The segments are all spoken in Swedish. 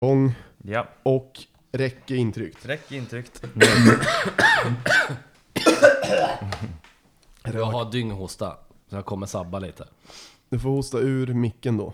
gång Ja, och räck är intryckt. räck intryckt. Jag har dynghosta, så jag kommer sabba lite. Du får hosta ur micken då.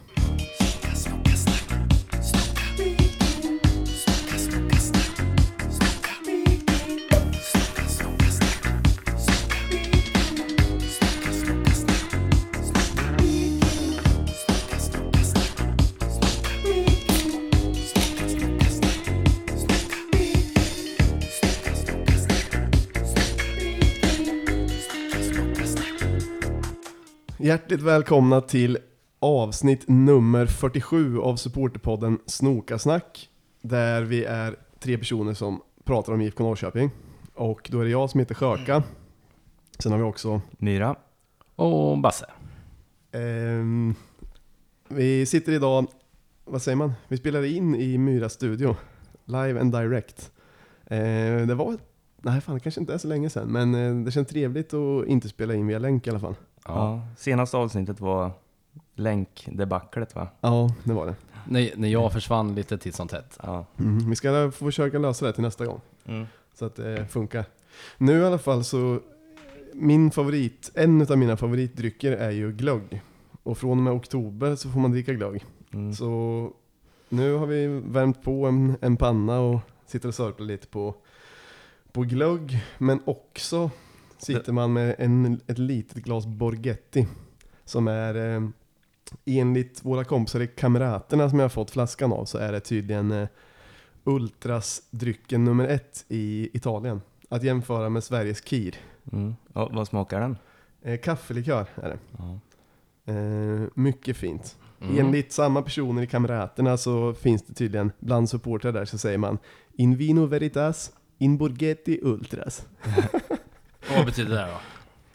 Hjärtligt välkomna till avsnitt nummer 47 av supporterpodden Snokasnack. Där vi är tre personer som pratar om IFK Norrköping. Och då är det jag som heter Sjöka. Sen har vi också Myra. Och Basse. Ehm, vi sitter idag, vad säger man? Vi spelar in i Myra studio. Live and direct. Ehm, det var, nej fan det kanske inte är så länge sedan, men eh, det känns trevligt att inte spela in via länk i alla fall. Ja. Ja. senaste avsnittet var länkdebaclet va? Ja, det var det. När, när jag försvann lite titt som tätt. Ja. Mm, vi ska få försöka lösa det till nästa gång. Mm. Så att det funkar. Nu i alla fall så, min favorit, en av mina favoritdrycker är ju glögg. Och från och med oktober så får man dricka glögg. Mm. Så nu har vi värmt på en, en panna och sitter och sörplar lite på, på glögg. Men också sitter man med en, ett litet glas Borghetti. Som är, eh, enligt våra kompisar i Kamraterna som jag har fått flaskan av, så är det tydligen eh, Ultras-drycken nummer ett i Italien. Att jämföra med Sveriges Kir. Mm. Ja, vad smakar den? Eh, kaffelikör är det. Ja. Eh, mycket fint. Mm. Enligt samma personer i kamraterna så finns det tydligen bland supportrar där så säger man In vino veritas, in borghetti ultras. Vad betyder det då?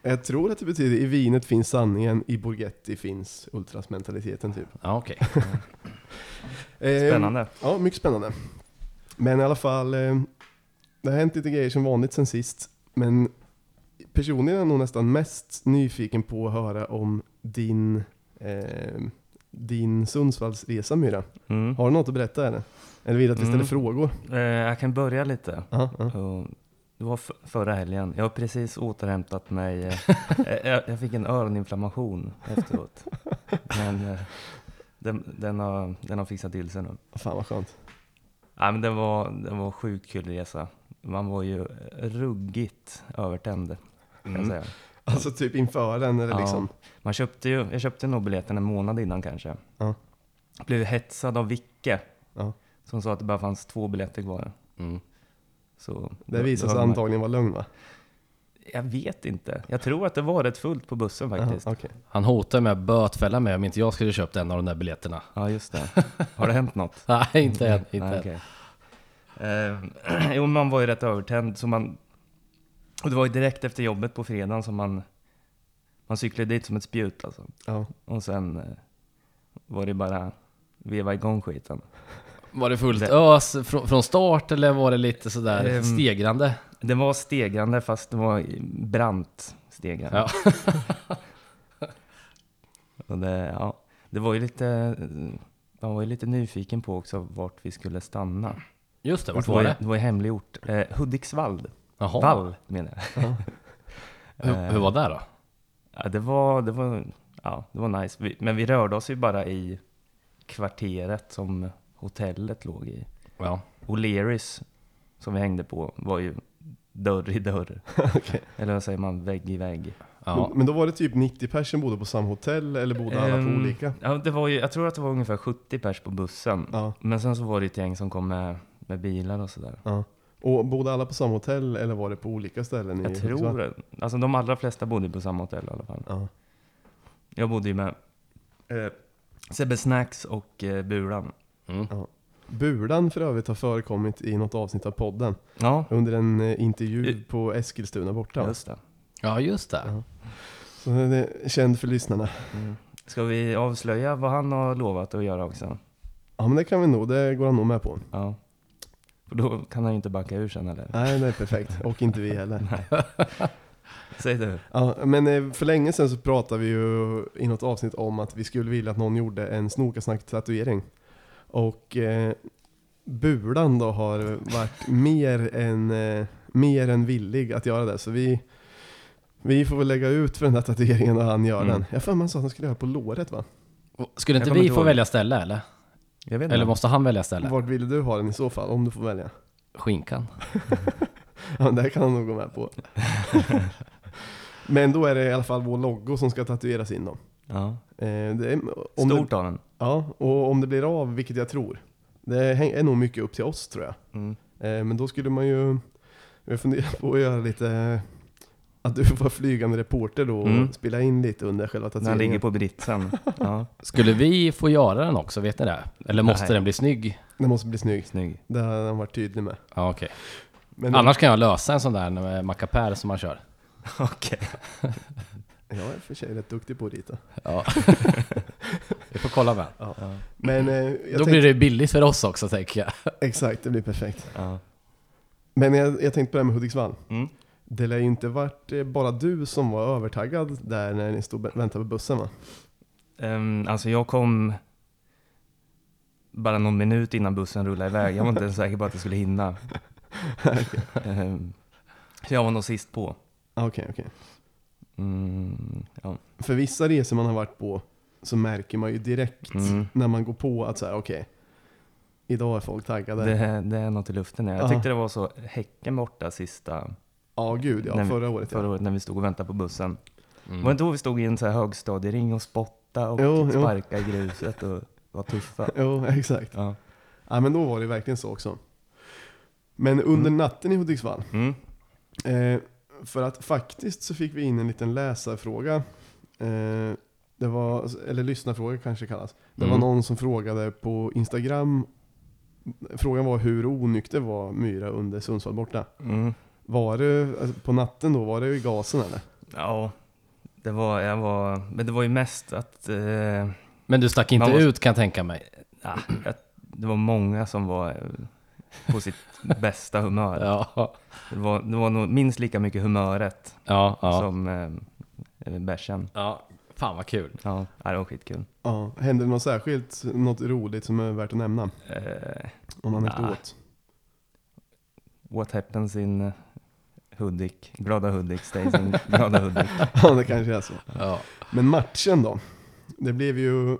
Jag tror att det betyder i vinet finns sanningen, i borghetti finns ultrasmentaliteten typ. Ja, okej. Eh, Spännande. Ja, mycket spännande. Men i alla fall, eh, det har hänt lite grejer som vanligt sen sist. Men personligen är jag nog nästan mest nyfiken på att höra om din, eh, din Sundsvallsresa Myra. Mm. Har du något att berätta eller? Eller vill du att vi ställer Mm. frågor? Eh, jag kan börja lite. Ja, ja. Det var förra helgen. Jag har precis återhämtat mig. eh, eh, jag, jag fick en öroninflammation efteråt. Men eh, den, den, har, den har fixat till sig nu. Fan vad skönt. Nej, men det var, det var sjukt kul resa. Man var ju ruggigt övertänd, Mm. Alltså typ inför den eller Ja. liksom? Man köpte ju, jag köpte nog biljetten en månad innan kanske. Ja. Blev hetsad av Vicke. Ja. Som sa att det bara fanns två biljetter kvar. Mm. Så Det visade sig antagligen vara lögn va? Jag vet inte. Jag tror att det var rätt fullt på bussen faktiskt. Jaha, okej. Han hotade med att bötfälla mig om inte jag skulle köpt en av de där biljetterna. Ja, just det. Har det hänt något? Nej, inte än. Inte Nej, än. okej. Eh, jo, man var ju rätt övertänd. Så man, och det var ju direkt efter jobbet på fredagen som man, man cyklade dit som ett spjut alltså. Ja. Och sen eh, var det bara veva igång skiten. Var det fullt Det- ös från, från start eller var det lite sådär Ehm, stegrande? Det var stegrande fast det var brant stegrande. Ja. Och det, ja, det var ju lite, man var ju lite nyfiken på också vart vi skulle stanna. Just det, vart var ju- det? Det var ju hemlig ort. Eh, Hudiksvall. Jaha. Vall menar jag. Hur, hur var det då? Ja, det var, det var, ja, det var nice. Vi, men vi rörde oss ju bara i kvarteret som hotellet låg i. Ja. O'Learys, som vi hängde på, var ju dörr i dörr. Okej. Eller vad säger man, vägg i vägg. ja. Men, men då var det typ 90 personer bodde på samma hotell eller bodde alla på Ehm, olika? Ja, det var ju, jag tror att det var ungefär 70 pers på bussen. Ja, Men sen så var det ett gäng som kom med, med bilar och sådär. ja. Och bodde alla på samma hotell eller var det på olika ställen? i Jag tror det. Alltså de allra flesta bodde på samma hotell i alla fall. Ja. Jag bodde ju med eh, Sebbe Snacks och eh, Buran. Mm. Bulan för övrigt har förekommit i något avsnitt av podden. Ja, Under en eh, intervju på Eskilstuna borta. just det. ja, just det. Ja. Så det är känd för lyssnarna. Mm. Ska vi avslöja vad han har lovat att göra också? Ja men det kan vi nog, det går han nog med på. Ja. För då kan han ju inte backa ur sen eller? Nej det är perfekt, och inte vi heller. Säg du. Ja, men eh, för länge sedan så pratade vi ju i något avsnitt om att vi skulle vilja att någon gjorde en snokasnack-tatuering. Och eh, Bulan då har varit mer än, eh, mer än villig att göra det. Så vi, vi får väl lägga ut för den här tatueringen och han gör Mm. den. Jag för mig sa att han skulle göra på låret va? Skulle inte vi inte få ihåg. välja ställe eller? Jag vet inte. Eller måste han välja ställe? Vart vill du ha den i så fall? Om du får välja. Skinkan? Ja, men det kan han nog gå med på. Men då är det i alla fall vår logo som ska tatueras in då. Ja. Eh, det är, om Stort det, av den. Ja, och om det blir av, vilket jag tror. Det är nog mycket upp till oss tror jag. Mm. Eh, men då skulle man ju, jag funderar på att göra lite, att du får vara flygande reporter då och Mm. spela in lite under själva tatueringen. ligger på britsen. Ja, Skulle vi få göra den också, vet ni det? Eller måste Nej. den bli snygg? Den måste bli snygg. snygg. Det har han varit tydlig med. Ja, okej. Men Annars kan jag lösa en sån där med macapär som man kör. Okej. Jag är för sig rätt duktig på att rita. Ja. får kolla med. Ja. Men eh, jag Då tänkte, blir det billigt för oss också tänker jag. exakt, det blir perfekt. Ja. Men jag, jag tänkte på det här med Hudiksvall. Mm. Det lär ju inte varit eh, bara du som var övertaggad där när ni stod och väntade på bussen va? Ehm, alltså jag kom bara någon minut innan bussen rullade iväg. Jag var inte ens säker på att jag skulle hinna. Ehm, så jag var nog sist på. Ah, Okej, okej. Mm, ja. För vissa resor man har varit på så märker man ju direkt Mm. när man går på att säga okej, idag är folk taggade. det, det är något i luften. Ja. Jag Ja. tyckte det var så Häcken borta sista Ja, gud ja. Vi- förra året förra ja. året när vi stod och väntade på bussen. Mm. Var det då vi stod i en så här högstadiering och spotta och Jo, jo. sparka i gruset och var tuffa? Jo, exakt. Ja. Ja, men då var det verkligen så också. Men under Mm. natten i Hudiksvall, Mm. eh, för att faktiskt så fick vi in en liten läsarfråga. Eh, det var, eller lyssnarfråga kanske kallas. Det Mm. var någon som frågade på Instagram. Frågan var hur onykter var Myra under Sundsvall borta? Mm. Var det alltså, på natten då, var det i gasen eller? Ja, det var, jag var, men det var ju mest att eh, Men du stack inte måste- ut kan jag tänka mig. ja, jag, det var många som var eh, på sitt bästa humör. Ja, Det, var, det var nog minst lika mycket humöret ja, ja. som eh, bärsen. ja. Fan vad kul. Ja, det var skitkul. Ja, hände det något särskilt, något roligt som är värt att nämna? Eh, Om efteråt. what happens in eh, Hudik? Glada Hudik stays in glada Hudik. Ja, det kanske är så. Ja. Men matchen då? Det blev ju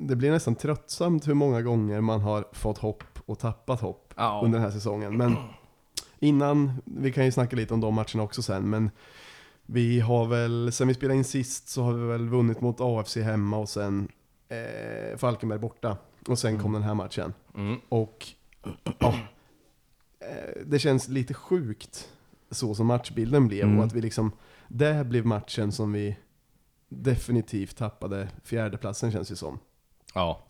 det blev nästan tröttsamt hur många gånger man har fått hopp och tappat hopp Ja. under den här säsongen. Men innan, vi kan ju snacka lite om de matcherna också sen, men vi har väl, sen vi spelade in sist så har vi väl vunnit mot AFC hemma och sen eh, Falkenberg borta. Och sen kom den här matchen. Mm. Och ja, eh, det känns lite sjukt så som matchbilden blev Mm. och att vi liksom, det blev matchen som vi definitivt tappade fjärdeplatsen känns det som. Ja.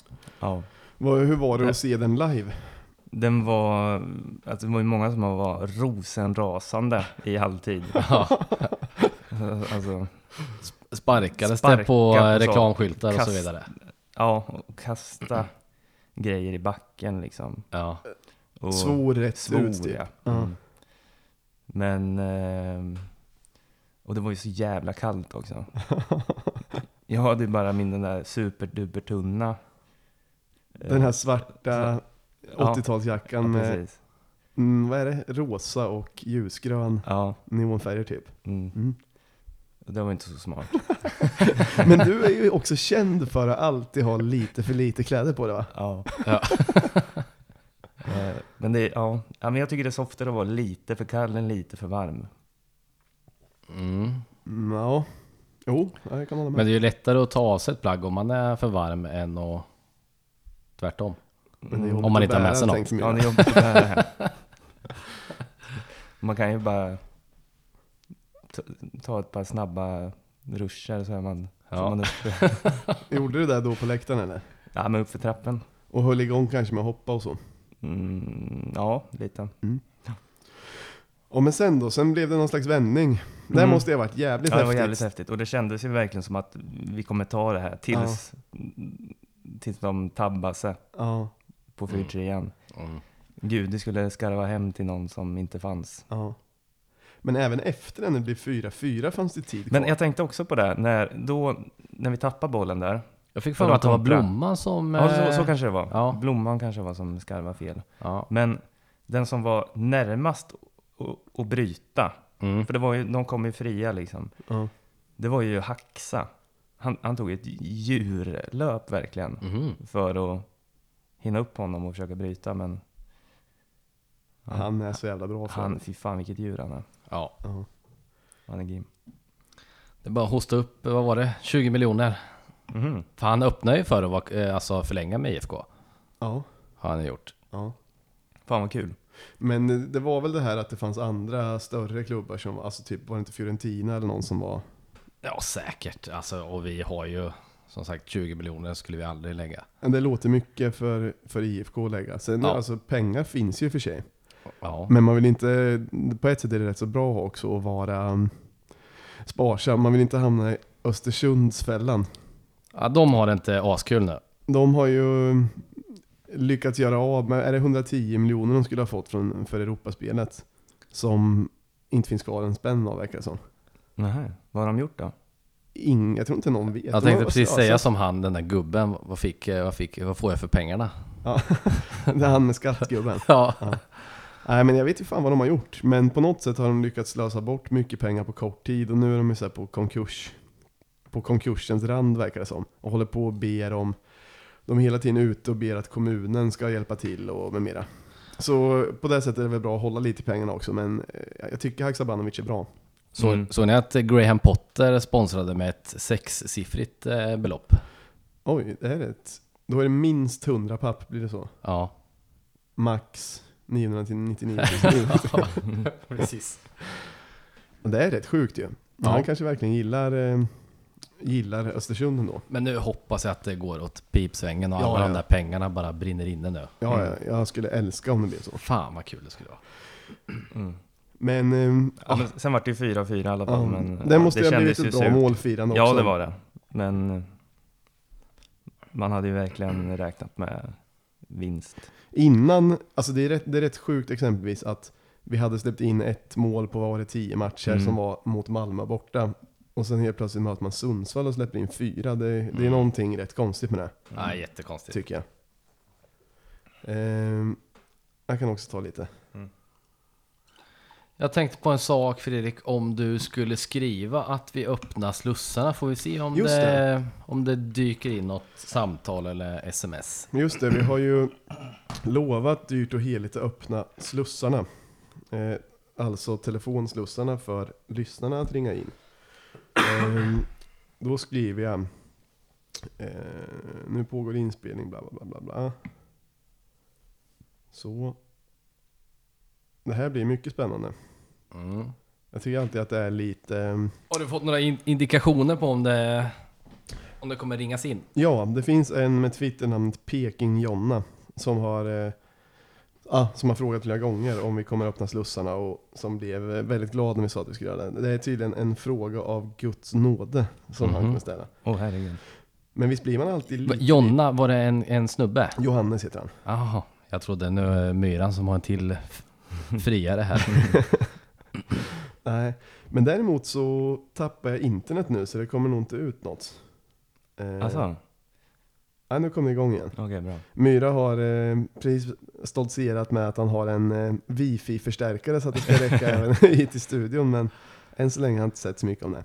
Ja. Vad- Hur var det att se den live? Den var, alltså det var ju många som var rosenrasande i halvtid. ja. Alltså, Sparkades Sparka det på på eh, reklamskyltar och så vidare? ja, och kasta grejer i backen liksom. Ja. Och Svor rätt svor, ut typ. ja. Mm. Men, ehm, och det var ju så jävla kallt också. Jag hade ju bara min den där superduper tunna. eh, Den här svarta Ja. 80-talsjackan ja, med, mm, vad är det? Rosa och ljusgrön Ja, neonfärger typ. mm. Det var inte så smart. Men du är ju också känd för att alltid ha lite för lite kläder på dig va? Ja. Ja. Eh, Men, det, ja. ja, men jag tycker det är softare att vara lite för kall än lite för varm. Mm. Mm, ja. Jo, jag kan hålla med. Men det är ju lättare att ta av sig ett plagg om man är för varm än att tvärtom. Det Om man inte har med sig något. Ja, det är jobbigt att bära hem. Man kan ju bara ta, ett par snabba ruscher så är man, så är Ja. man uppe. Gjorde du det då på läktaren eller? Ja, men upp för trappen. Och höll igång kanske med att hoppa och så? Mm, ja, lite. Och men sen då, sen blev det någon slags vändning. Det Mm. måste ju ha varit jävligt Ja, det var häftigt. jävligt häftigt. Och det kändes ju verkligen som att vi kommer ta det här tills, tills de tabbar sig Ja, på 4 Mm. Gud, det skulle skarva hem till någon som inte fanns. ja. Men även efter den det blev 4-4 fanns det tid kvar. Men jag tänkte också på det, när, då, när vi tappar bollen där, Jag fick för mig att det var. Blomman som... Ja, så, eh, så kanske det var. ja. Blomman kanske var som skarvade fel. Ja. Men den som var närmast att- bryta, Mm. för det var ju, de kom ju fria liksom. Ja. Det var ju Haxa. Han, han tog ett djurlöp verkligen Mhm. för att hinna upp honom och försöka bryta. Men. Han är så jävla bra för han, fy fan vilket djur han är. Ja. Ja. Han är grym. Det är bara att hosta upp, vad var det? 20 miljoner. Mhm. För han öppnade ju för att vara, eh, alltså förlänga med IFK. Ja. Har han gjort. ja. Fan vad kul. Men det- det var väl det här att det fanns andra större klubbar som, alltså typ var det inte Fiorentina eller någon som var Ja, säkert. Alltså, och vi har ju som sagt 20 miljoner skulle vi aldrig lägga. Men Det låter mycket för, för IFK att lägga. Sen, Ja. alltså, pengar finns ju för sig. Ja. Men man vill inte, på ett sätt är det rätt så bra också att vara um, sparsam. Man vill inte hamna i Östersundsfällan. ja, de har det inte askul nu. De har ju um, lyckats göra av med, är det 110 miljoner de skulle ha fått från, för Europaspelet? Som inte finns kvar en spänn av verkar det som. Nähä, vad har de gjort då? Ing, jag tror inte någon vet. Jag tänkte precis ja, säga som han, den där gubben. Vad, fick, eh, vad, fick, vad får jag för pengarna? Ja, det är han med skattgubben. Ja. Nej men jag vet ju fan vad de har gjort. Men på något sätt har de lyckats slösa bort mycket pengar på kort tid och nu är de ju så här på konkurs. På konkursens rand verkar det som. Och håller på och ber om, de är hela tiden ute och ber att kommunen ska hjälpa till och med mera. Så på det sättet är det väl bra att hålla lite i pengarna också men eh, jag tycker Haksabanovic är bra. Så, Mm. Såg ni att Graham Potter sponsrade med ett sexsiffrigt eh, belopp? Oj, det här är ett, då är det minst 100 papp blir det så. Ja. Max 999 000. precis. Och det är rätt sjukt ju. Ja. Han kanske verkligen gillar, eh, gillar Östersund ändå. Men nu hoppas jag att det går åt pipsvängen och Ja, alla ja. de där pengarna bara brinner inne nu. Ja, jag, jag skulle älska om det blev så. Fan vad kul det skulle vara. Mm. Men, eh, Ja, men sen var det ju 4-4 i alla fall. ja, men, det ja, måste ju ha blivit ett bra målfirande också. Ja, det var det. Men eh, man hade ju verkligen räknat med vinst. Innan, alltså det är, rätt, det är rätt sjukt exempelvis att vi hade släppt in ett mål på vad var det, tio matcher Mm. som var mot Malmö borta. Och sen helt plötsligt möter man Sundsvall och släpper in fyra. Det, det är Mm. någonting rätt konstigt med det, Nej, jättekonstigt. tycker jag. Ehm, jag kan också ta lite. Jag tänkte på en sak Fredrik, om du skulle skriva att vi öppnar slussarna får vi se om, det, det. om det dyker in något samtal eller sms. Just det, vi har ju lovat dyrt och heligt att öppna slussarna. Eh, alltså telefonslussarna för lyssnarna att ringa in. Ehm, då skriver jag eh, Nu pågår inspelning bla bla bla bla. Så. Det här blir mycket spännande. Mm. Jag tycker alltid att det är lite ehm, Har du fått några in- indikationer på om det, om det kommer ringas in? Ja, det finns en med Twitternamnet Peking-Jonna som har, eh, ah, som har frågat flera gånger om vi kommer öppna slussarna och som blev eh, väldigt glad när vi sa att vi skulle göra det. Det är tydligen en fråga av Guds nåde som han Mhm. kommer ställa. Åh herregud. Men visst blir man alltid lite... Jonna, var det en, en snubbe? Johannes heter han. Jaha, jag trodde nu är Myran som har en till friare här. Nej, men däremot så tappar jag internet nu så det kommer nog inte ut något. Eh, Alltså, Nej, nu kommer det igång igen. okej bra. Myra har eh, precis stoltserat med att han har en eh, wifi-förstärkare så att det ska räcka även hit till studion. Men än så länge har jag inte sett så mycket om det.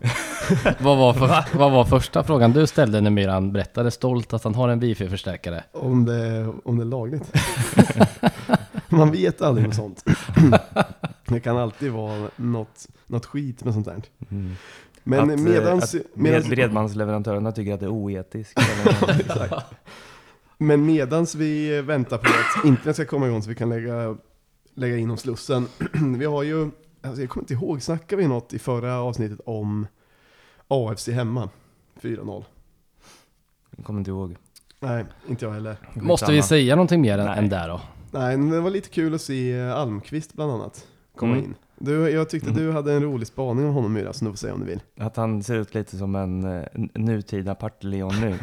vad, var för, vad var första frågan du ställde när Myran berättade stolt att han har en wifi-förstärkare? Om det, om det är lagligt. Man vet aldrig med sånt. det kan alltid vara något, något skit med sånt där. Mm. Men att, eh, medans, att medans, bredbandsleverantörerna tycker att det är oetiskt. eller-. Men medans vi väntar på att internet ska komma igång så vi kan lägga, lägga in om Slussen. vi har ju, alltså jag kommer inte ihåg, snackade vi något i förra avsnittet om AFC hemma? 4-0. Jag kommer inte ihåg. Nej, inte jag heller. Måste vi säga någonting mer än, Nej. än där då? Nej, men det var lite kul att se Almqvist bland annat komma Mm. in. Du, jag tyckte Mm. du hade en rolig spaning om honom Myra, som du får säga om du vill. Att han ser ut lite som en eh, n- nutida Partleon nu.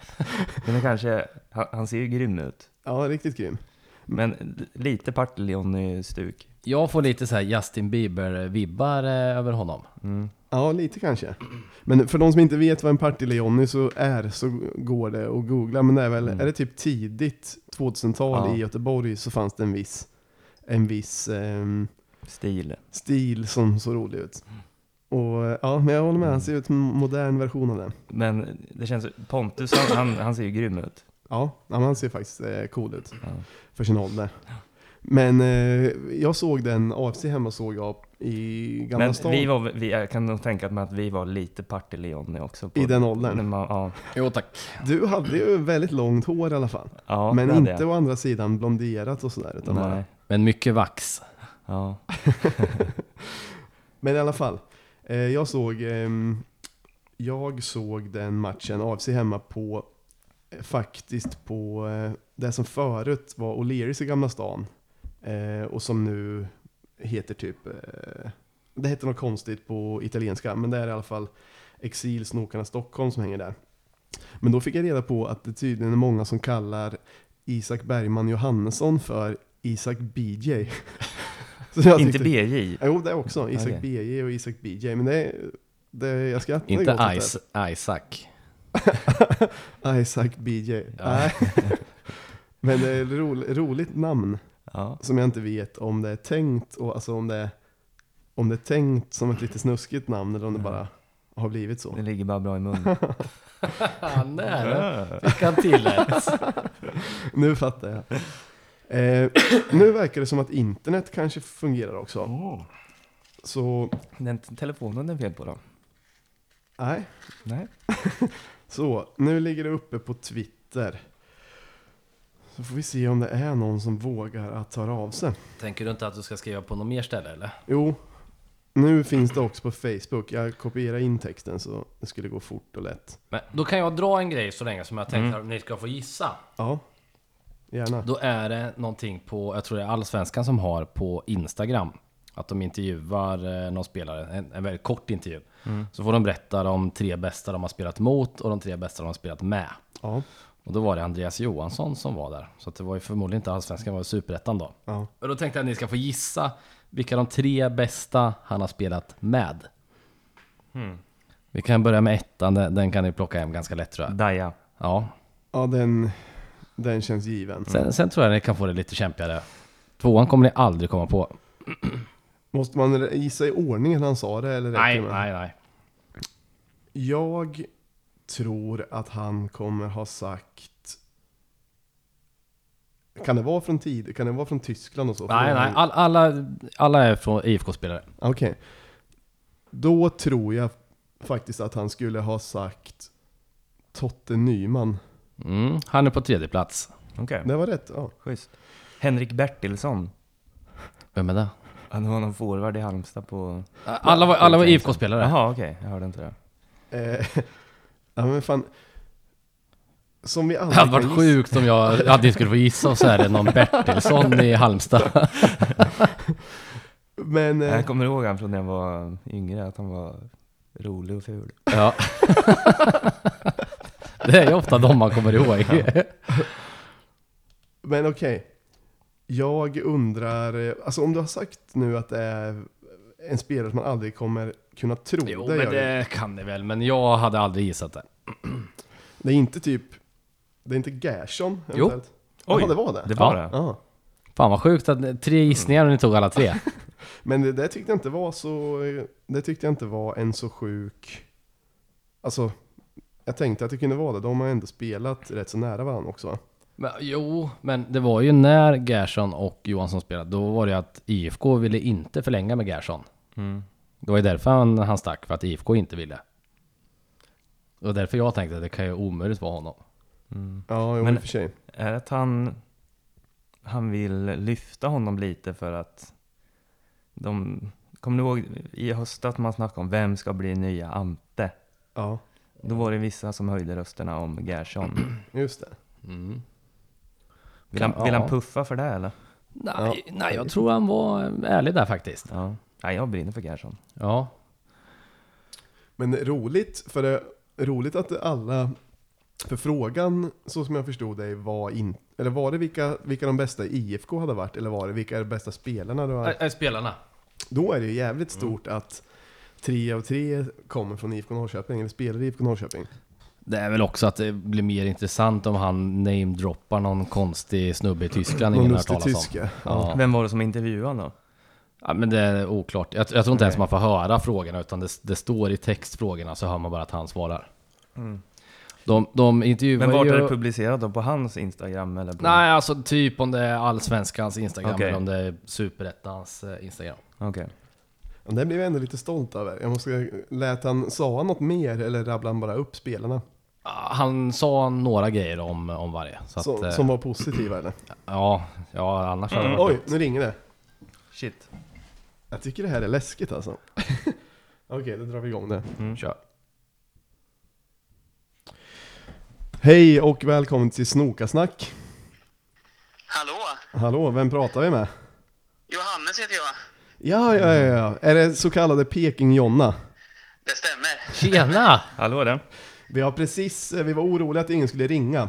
Men kanske, han, han ser ju grym ut. Ja, riktigt grym. Men lite Partleon-stuk. Jag får lite så här Justin Bieber-vibbar eh, över honom. Mm. Ja, lite kanske. Men för de som inte vet vad en Partille-Johnny så är så går det att googla. Men det är väl, Mm. är det typ tidigt 2000-tal Ja. i Göteborg så fanns det en viss, en viss ehm, Stil. stil som såg rolig ut. Och ja, men jag håller med, han ser ut som en modern version av den. Men det känns, Pontus han, han, han ser ju grym ut. Ja, han ser faktiskt eh, cool ut Ja. för sin ålder. Men eh, jag såg den, AFC hemma såg jag i Gamla Men stan. vi var, vi, jag kan nog tänka mig att vi var lite Partille-Johnny också. På, I den när åldern. man, ja, Jo tack. Du hade ju väldigt långt hår i alla fall. ja, men det hade inte jag. å andra sidan blonderat och sådär. Utan bara. Nej. Men mycket vax. Ja. Men i alla fall. Eh, jag såg ehm, Jag såg den matchen, AFC hemma på eh, Faktiskt på eh, det som förut var O'Learys i Gamla stan. Eh, och som nu heter typ eh, Det heter något konstigt på italienska, men det är i alla fall Exilsnokarna Stockholm som hänger där. Men då fick jag reda på att det tydligen är många som kallar Isak Bergman Johannesson för Isak BJ. Inte BJ. Jo, det också. Isak Okej. BJ och Isak BJ. Men det, det jag skrattar Inte Isaac. det. Isaac BJ. Ja. Nej. Men det är ro, roligt namn Ja. som jag inte vet om det är tänkt och alltså om det, om det är tänkt som ett lite snuskigt namn eller om det bara har blivit så. Det ligger bara bra i munnen. Nära. Fick han till ett. Nu fattar jag. Eh, nu verkar det som att internet kanske fungerar också. Oh. Så, Den t- telefonen är fel på då? nej. Nej. Så, nu ligger det uppe på Twitter. Så får vi se om det är någon som vågar att ta av sig. Tänker du inte att du ska skriva på något mer ställe eller? Jo, nu finns det också på Facebook. Jag kopierar in texten så det skulle gå fort och lätt. Men då kan jag dra en grej så länge som jag tänkte Mm. att ni ska få gissa. Ja, gärna. Då är det någonting på, jag tror det är Allsvenskan som har på Instagram. Att de intervjuar eh, någon spelare, en, en väldigt kort intervju. Så får de berätta de tre bästa de har spelat mot och de tre bästa de har spelat med. Ja, Och då var det Andreas Johansson som var där. Så att det var ju förmodligen inte Allsvenskan, det var Superettan då. ja. Och då tänkte jag att ni ska få gissa vilka de tre bästa han har spelat med. Hmm. Vi kan börja med ettan, den, den kan ni plocka hem ganska lätt tror jag. Daja. Ja. ja den, den känns given. Sen, sen tror jag ni kan få det lite kämpigare. Tvåan kommer ni aldrig komma på. Måste man gissa i ordningen han sa det eller Nej, nej, nej. Jag tror att han kommer ha sagt... Kan det vara från tid? Kan det vara från Tyskland och så? Nej, nej. All, alla, alla är från IFK-spelare. Okej. Då tror jag faktiskt att han skulle ha sagt Totte Nyman. Mm, han är på tredje plats. Okej, Det var rätt, ja. schysst. Henrik Bertilsson. Vem är det? Han var någon forward i Halmstad på... Alla var, alla var IFK-spelare. Jaha, okej. Jag hörde inte det. Ja men fan. Som vi Det aldrig hade kan varit gissa- sjukt om jag att ni skulle få gissa och så är det någon Bertilsson i Halmstad. Men eh, Jag kommer ihåg han från när jag var yngre, att han var rolig och ful. Ja. Det är ju ofta de man kommer ihåg. Men okej. Jag undrar, eh, alltså om du har sagt nu att det är en spelare som man aldrig kommer kunna tro. Jo, det, men gör det. det kan ni väl. Men jag hade aldrig gissat det. det är inte typ, det är inte Gerson Jo. Oj, Jaha, det var det? Det var Ja. det? Ja. Fan vad sjukt att tre gissningar och ni tog alla tre. Men det, det tyckte jag inte var så, det tyckte jag inte var en så sjuk, alltså jag tänkte att det kunde vara det. De har ändå spelat rätt så nära varandra också. Men, jo, men det var ju när Gerson och Johansson spelade. Då var det att IFK ville inte förlänga med Gerson. Mm. Det var ju därför han, han stack, för att IFK inte ville. Det var därför jag tänkte att det kan ju omöjligt vara honom. Mm. Ja, jo, Men- i och för sig. Är det att han, han vill lyfta honom lite för att de... Kommer du ihåg i höstas man snackade om vem ska bli nya Ante? Ja, Då var det vissa som höjde rösterna om Gerson. just det. Mm. Vill han, vill Ja. han puffa för det eller? Nej, nej, jag tror han var ärlig där faktiskt. Ja. Nej, jag brinner för Gerson. Ja. Men roligt, för det, roligt att alla, för frågan så som jag förstod dig var in, eller var det vilka, vilka de bästa i IFK hade varit, eller var det vilka är de bästa spelarna du har? Äh, spelarna. Då är det ju jävligt stort att tre av tre kommer från IFK Norrköping, eller spelar i IFK Norrköping. Det är väl också att det blir mer intressant om han namedroppar någon konstig snubbe i Tyskland ingen har hört talas om. Ja. Vem var det som intervjuade honom då? Ja, men det är oklart. Jag, jag tror inte ens Nej. man får höra frågorna utan det, det står i textfrågorna så hör man bara att han svarar. De, de intervjuar Men vart ju... är det publicerat då? På hans Instagram eller? På... Nej, alltså typ om det är Allsvenskans Instagram Okej. eller om det är Superettans eh, Instagram. Okej. Ja, Det blev jag ändå lite stolt över. Jag måste, lät han, sa han något mer eller rabblade han bara upp spelarna? Han sa några grejer om, om varje. Så Så, att, eh, som var positiva eller? ja, ja, annars hade det varit Oj, nu ringer det. Shit. Jag tycker det här är läskigt alltså. Okej, då drar vi igång det. Mm. Kör. Hej och välkommen till Snokasnack. Hallå? Hallå, vem pratar vi med? Johannes heter jag. Ja, ja, ja, ja. Är det så kallade Peking-Jonna? Det stämmer. Tjena! Hallå där. Vi har precis, vi var oroliga att ingen skulle ringa.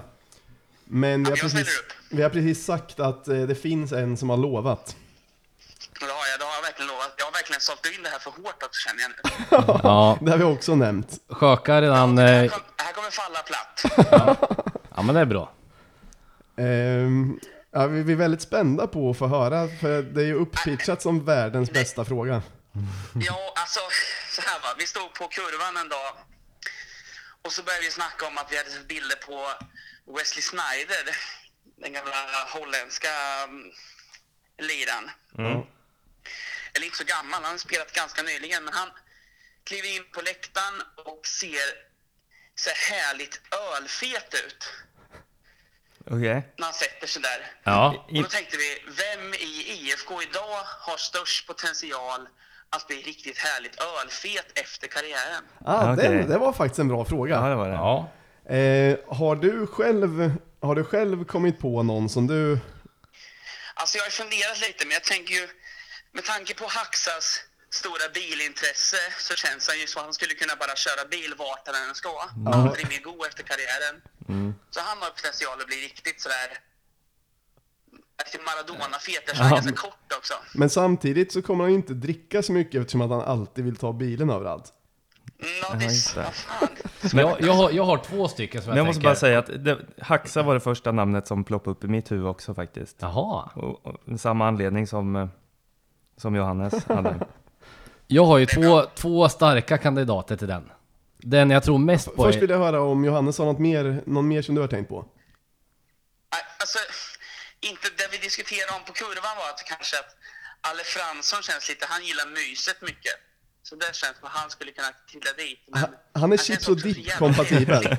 Men vi har, Ja, jag ställer precis, upp. vi har precis sagt att eh, det finns en som har lovat. Det har jag, det har jag verkligen lovat. Sålt in det här för hårt också känner jag nu. Ja, Det har vi också nämnt. Sjöka redan... Det här, Eh, kom, det här kommer falla platt. ja men det är bra. Ehm, ja, vi vi är väldigt spända på att få höra, för det är ju upppitchat som världens bästa fråga. Ja, alltså så här va. Vi stod på kurvan en dag och så började vi snacka om att vi hade sett bilder på Wesley Snyder, den gamla holländska um, liraren. Eller inte så gammal, han har spelat ganska nyligen, men han kliver in på läktaren och ser så här härligt ölfet ut Okej. när han sätter sig där. Ja. Och då tänkte vi, vem i IFK idag har störst potential att bli riktigt härligt ölfet efter karriären? Ah, Okej. den, det var faktiskt en bra fråga. Ja, det var det. Ja. Eh, har, du själv, har du själv kommit på någon som du... Alltså jag har funderat lite, men jag tänker ju med tanke på Haxas stora bilintresse så känns han ju som att han skulle kunna bara köra bil vart han än ska. Aldrig mer gå efter karriären. Så han har potential att bli riktigt sådär Maradona-fet, jag kör ganska kort också. Men samtidigt så kommer han inte dricka så mycket eftersom att han alltid vill ta bilen överallt. Nå, det, fan. Men jag, jag, har, jag har två stycken som Men jag, jag måste tänker... bara säga att det, Haxa var det första namnet som ploppade upp i mitt huvud också faktiskt. Jaha. Och, och, samma anledning som, eh, som Johannes hade. Jag har ju två, två starka kandidater till den. Den jag tror mest på Först är... vill jag höra om Johannes har något mer, någon mer som du har tänkt på? Alltså, inte det vi diskuterade om på kurvan var att kanske att Alle Fransson känns lite, han gillar myset mycket. Så det känns som att han skulle kunna trilla dit. Men Han, han är chips och också så dipp jävla- kompatibel.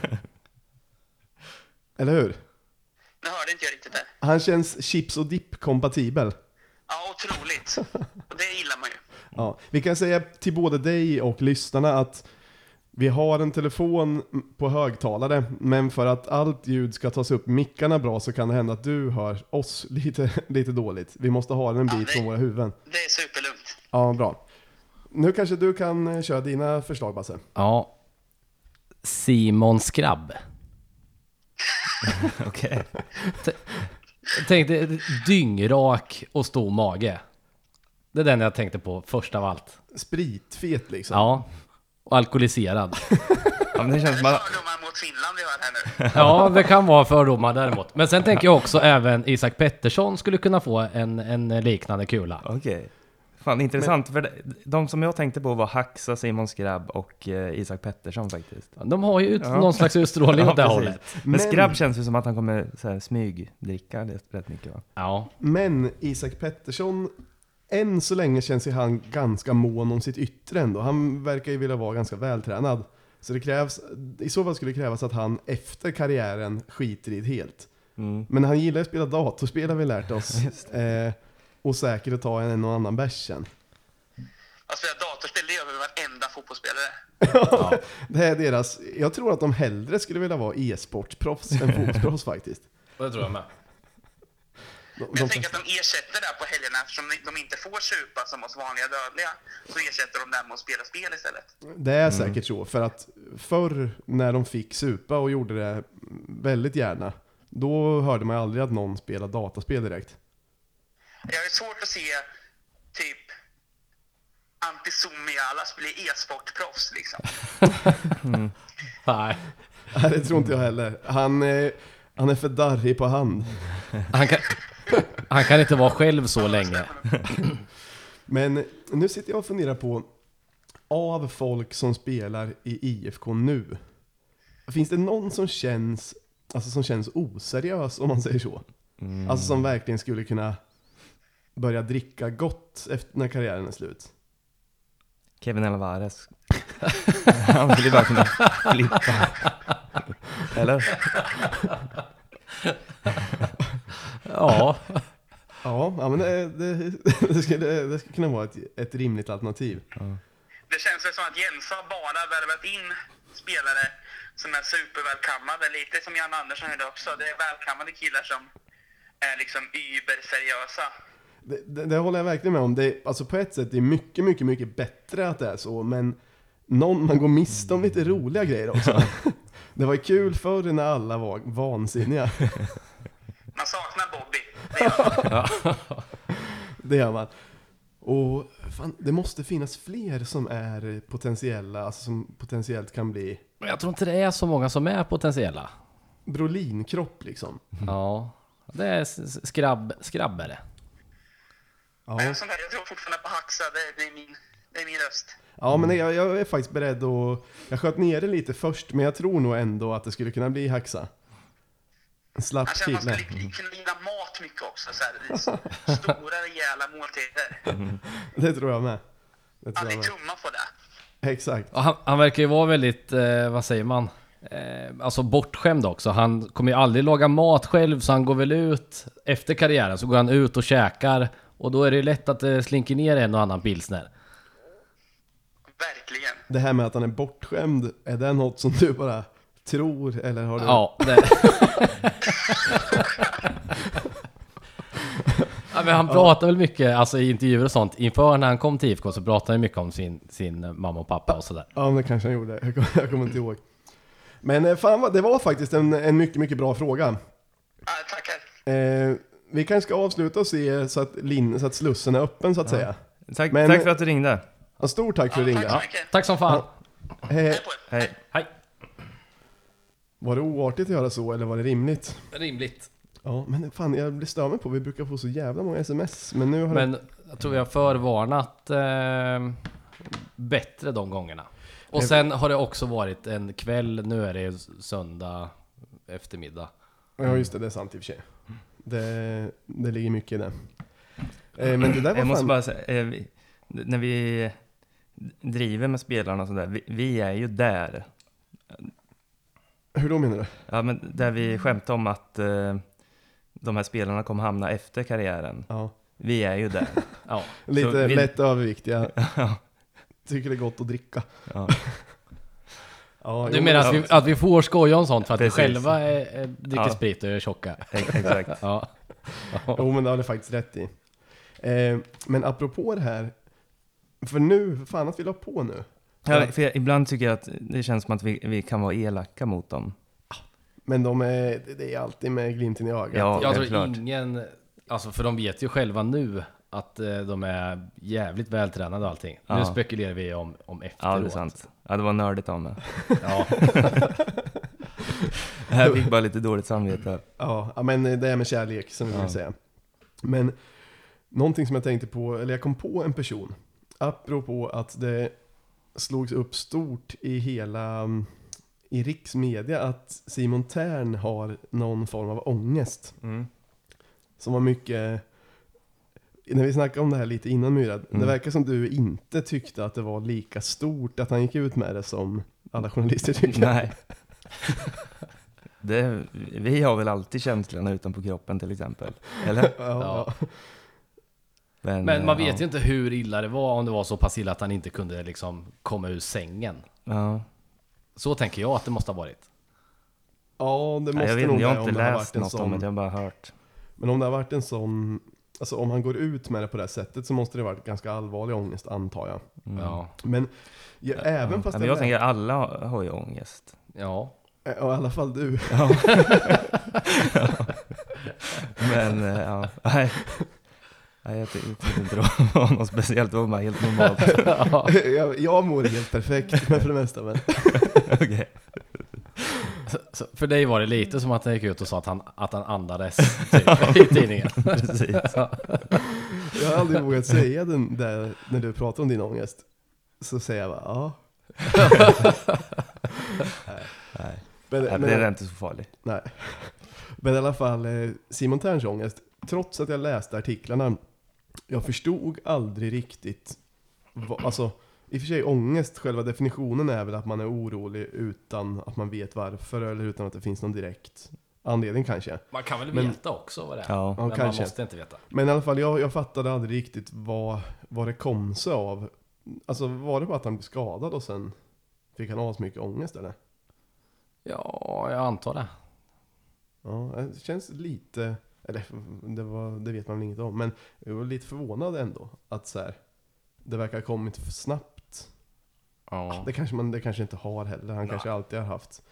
Eller hur? Nu hörde inte jag riktigt det. Han känns chips och dipp kompatibel. Ja, otroligt. Och det gillar man ju. Ja, vi kan säga till både dig och lyssnarna att vi har en telefon på högtalare, men för att allt ljud ska tas upp mickarna bra så kan det hända att du hör oss lite, lite dåligt. Vi måste ha den en bit det- från våra huvuden. Det är superlugnt. Ja, bra. Nu kanske du kan eh, köra dina förslag Basse. Ja. Simon Skrabb. Okej. Tänk dig dyngrak och stor mage. Det är den jag tänkte på först av allt. Spritfet liksom. Ja. Och alkoholiserad. Ja, men det känns att... fördomar mot Finland vi har här nu. Ja, det kan vara fördomar däremot. Men sen tänker jag också även Isak Pettersson skulle kunna få en, en liknande kula. Okej. Fan intressant, för de- som jag tänkte på var Haxa, Simon Skrabb och eh, Isak Pettersson faktiskt. De har ju ut, Ja. någon slags utstrålning åt det precis. hållet. Men, Men- Skrabb känns ju som att han kommer så här, smygdricka rätt- mycket va? Ja. Men Isak Pettersson, än så länge känns ju han ganska mån om sitt yttre ändå. Han verkar ju vilja vara ganska vältränad. Så det krävs, i så fall skulle det krävas att han efter karriären skiter i det helt. Mm. Men han gillar att spela datorspel har vi lärt oss. Just Eh, och säkert att ta en och annan bärs sen. Spela datorspel, det gör väl varenda fotbollsspelare. Det är deras, jag tror att de hellre skulle vilja vara e-sportproffs än fotbollsproffs faktiskt. Och det tror jag med. De, jag tänker att de ersätter det på helgerna eftersom de inte får supa som oss vanliga dödliga. Så ersätter de det med att spela spel istället. det är säkert så, för att förr när de fick supa och gjorde det väldigt gärna, då hörde man aldrig att någon spelade dataspel direkt. Jag har svårt att se typ Antti Suomialas blir e-sportproffs liksom. Nej. Nej, det tror inte jag heller. Han, eh, han är för darrig på hand. Han kan, han kan inte vara själv så länge. Men nu sitter jag och funderar på, av folk som spelar i IFK nu, finns det någon som känns, alltså som känns oseriös om man säger så? Alltså som verkligen skulle kunna börja dricka gott efter när karriären är slut. Kevin Alvarez. Han vill ju bara kunna flippa. Eller? Ja, Ja, ja men det, det, det, skulle, det skulle kunna vara ett, ett rimligt alternativ. Det känns väl som att Jensa har bara värvat in spelare som är supervälkammade. Lite som Jan Andersson gjorde också. Det är välkammade killar som är liksom überseriösa. Det, det, det håller jag verkligen med om. Det, alltså på ett sätt det är mycket, mycket, mycket bättre att det är så, men någon, man går miste om lite roliga grejer också. Det var kul förr när alla var vansinniga. Man saknar Bobby. Det gör man. Det gör man. Och fan, det måste finnas fler som är potentiella, alltså som potentiellt kan bli men jag tror inte det är så många som är potentiella. Brolinkropp liksom. Ja, det är skrabb, skrabbare. Ja, Men jag tror fortfarande på Haxa. Det, det, är min, det är min röst. ja men jag, jag är faktiskt beredd att... Jag sköt ner det lite först, men jag tror nog ändå att det skulle kunna bli Haxa. En slapp Jag känner att man kille. skulle kunna gilla mat mycket också. Så här, stora rejäla måltider. Det tror jag med. Det tror jag Aldrig med. tumma på det. Exakt. Han, han verkar ju vara väldigt, eh, vad säger man? Eh, alltså bortskämd också. Han kommer ju aldrig laga mat själv så han går väl ut efter karriären så går han ut och käkar och då är det lätt att det slinker ner en och annan pilsner. Verkligen. Det här med att han är bortskämd, är det något som du bara tror eller har du? Ja, det... ja, men han pratar väl mycket, alltså i intervjuer och sånt, inför när han kom till IFK så pratade han mycket om sin, sin mamma och pappa och sådär. Ja, men det kanske han gjorde. Jag kommer, jag kommer inte ihåg. Men eh, fan, det var faktiskt en, en mycket, mycket bra fråga. Ja, tackar. Eh, vi kanske ska avsluta och se så att, lin, så att slussen är öppen så att säga. Tack, Men- tack för att du ringde. Ja, stort tack för att du tack ringde. mycket. Tack som fan! Eh, Hej. Hej. Hej! var det oartigt att göra så eller var det rimligt? Rimligt. Ja, men fan jag blir stör mig på, vi brukar få så jävla många sms. Men nu har det... Men jag tror vi har förvarnat eh, bättre de gångerna. Och sen har det också varit en kväll, nu är det söndag eftermiddag. Ja just det, det är sant i och för sig. Det, det ligger mycket i det. Eh, men det där var Jag måste fan... bara säga, eh, vi, när vi driver med spelarna och sådär, vi, vi är ju där. Hur då menar du? Ja, men där vi skämtar om att eh, de här spelarna kommer hamna efter karriären. Ja. Vi är ju där. Ja. Lite Så vi- lätt överviktiga. Tycker det är gott att dricka. Ja. Ja, Du jo, menar men- att vi, att vi får skoja om sånt för att Precis. vi själva är, är, dricker Ja. sprit och är tjocka? Ex- Exakt. Ja. Jo men det har du faktiskt rätt i. Eh, men apropå det här. För nu, fan att vi la på nu. Ja, för jag, ibland tycker jag att det känns som att vi, vi kan vara elaka mot dem. Men de är, det är alltid med glimten i ögat. Ja. Jag tror klart. ingen, alltså för de vet ju själva nu att eh, de är jävligt vältränade och allting. Nu Ja. spekulerar vi om, om efteråt. Ja, det är sant. Ja, det var nördigt av mig. Ja. Jag fick bara lite dåligt samvete. Ja, ja, men det är med kärlek som vi Ja. vill säga. Men någonting som jag tänkte på, eller jag kom på en person. Apropå att det slogs upp stort i hela, mm, i riksmedia att Simon Tern har någon form av ångest. Mm. Som var mycket, när vi snackade om det här lite innan Myra, det Mm. verkar som du inte tyckte att det var lika stort att han gick ut med det som alla journalister tycker. Nej. Det, vi har väl alltid känslorna utanpå kroppen till exempel. Eller? Ja, ja. Men man vet ja. ju inte hur illa det var om det var så pass illa att han inte kunde liksom komma ur sängen. Ja. Så tänker jag att det måste ha varit. ja, det måste Nej, jag, vet, nog jag har om inte det läst något om sån det, jag har bara hört. Men om det har varit en sån, alltså om han går ut med det på det här sättet så måste det varit ganska allvarlig ångest antar jag. Mm. Ja. Men ja, även fast Ja, men jag tänker alla har- har ju ångest. Ja. Ja, i alla fall du. Men, eh, ja, nej. Nej, jag ty- jag tyckte inte det var något speciellt, det var bara helt normalt. jag, jag mår helt perfekt med för det mesta men. Okej. Så, för dig var det lite som att han gick ut och sa att han, att han andades typ, i tidningen. Precis. Jag har aldrig vågat säga den där när du pratar om din ångest. Så säger jag bara ja. Nej, Men, Nej, men, det är inte så farligt. nej. men i alla fall, eh, Simon Terns ångest. Trots att jag läste artiklarna, jag förstod aldrig riktigt. Vad, alltså, i och för sig ångest, själva definitionen är väl att man är orolig utan att man vet varför eller utan att det finns någon direkt anledning kanske. Man kan väl Men- veta också vad det är. Ja. Ja, men kanske. man måste inte veta. Men i alla fall, jag, jag fattade aldrig riktigt vad, vad det kom sig av. Alltså var det bara att han blev skadad och sen fick han asmycket ångest eller? Ja, jag antar det. Ja, det känns lite, eller det, var, det vet man väl inget om, men jag var lite förvånad ändå att så här, det verkar ha kommit för snabbt. Ja. Det kanske man det kanske inte har heller, han kanske alltid har haft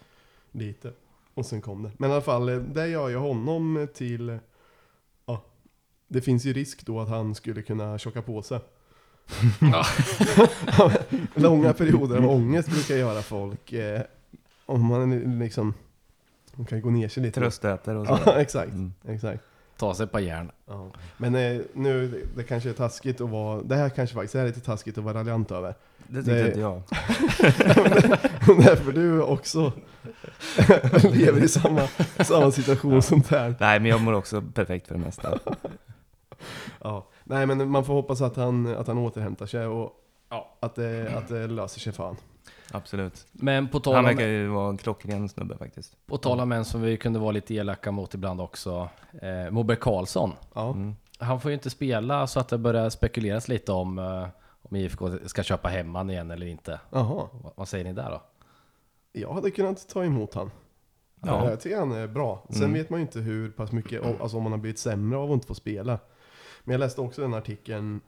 lite. Och sen kom det. Men i alla fall, eh, det gör ju honom till, ja, det finns ju risk då att han skulle kunna tjocka på sig. Ja. Långa perioder av ångest brukar göra folk, eh, om man liksom, man kan gå ner sig lite. Tröstätare och så. Ja, exakt. Mm. exakt. Ta sig på järn. Ja. Men eh, nu, det, det kanske är taskigt att vara, det här kanske faktiskt är lite taskigt att vara raljant över. Det tyckte Det- inte jag. Därför du också lever i samma, samma situation som Per. Nej, men jag mår också perfekt för det mesta. Ja. Nej men man får hoppas att han, att han återhämtar sig och Ja. att, det, att det löser sig fan. Absolut. Men på tal, Han verkar ju vara en klockren snubbe faktiskt. på tal om en som vi kunde vara lite elaka mot ibland också. Eh, Moberg Karlsson. Ja. Mm. Han får ju inte spela så att det börjar spekuleras lite om eh, om IFK ska köpa hem han igen eller inte. Jaha. Vad, vad säger ni där då? Jag hade kunnat ta emot han. Ja. Jag tycker han är bra. Sen Mm. vet man ju inte hur pass mycket, alltså om man har blivit sämre av att inte få spela. Men jag läste också den artikeln,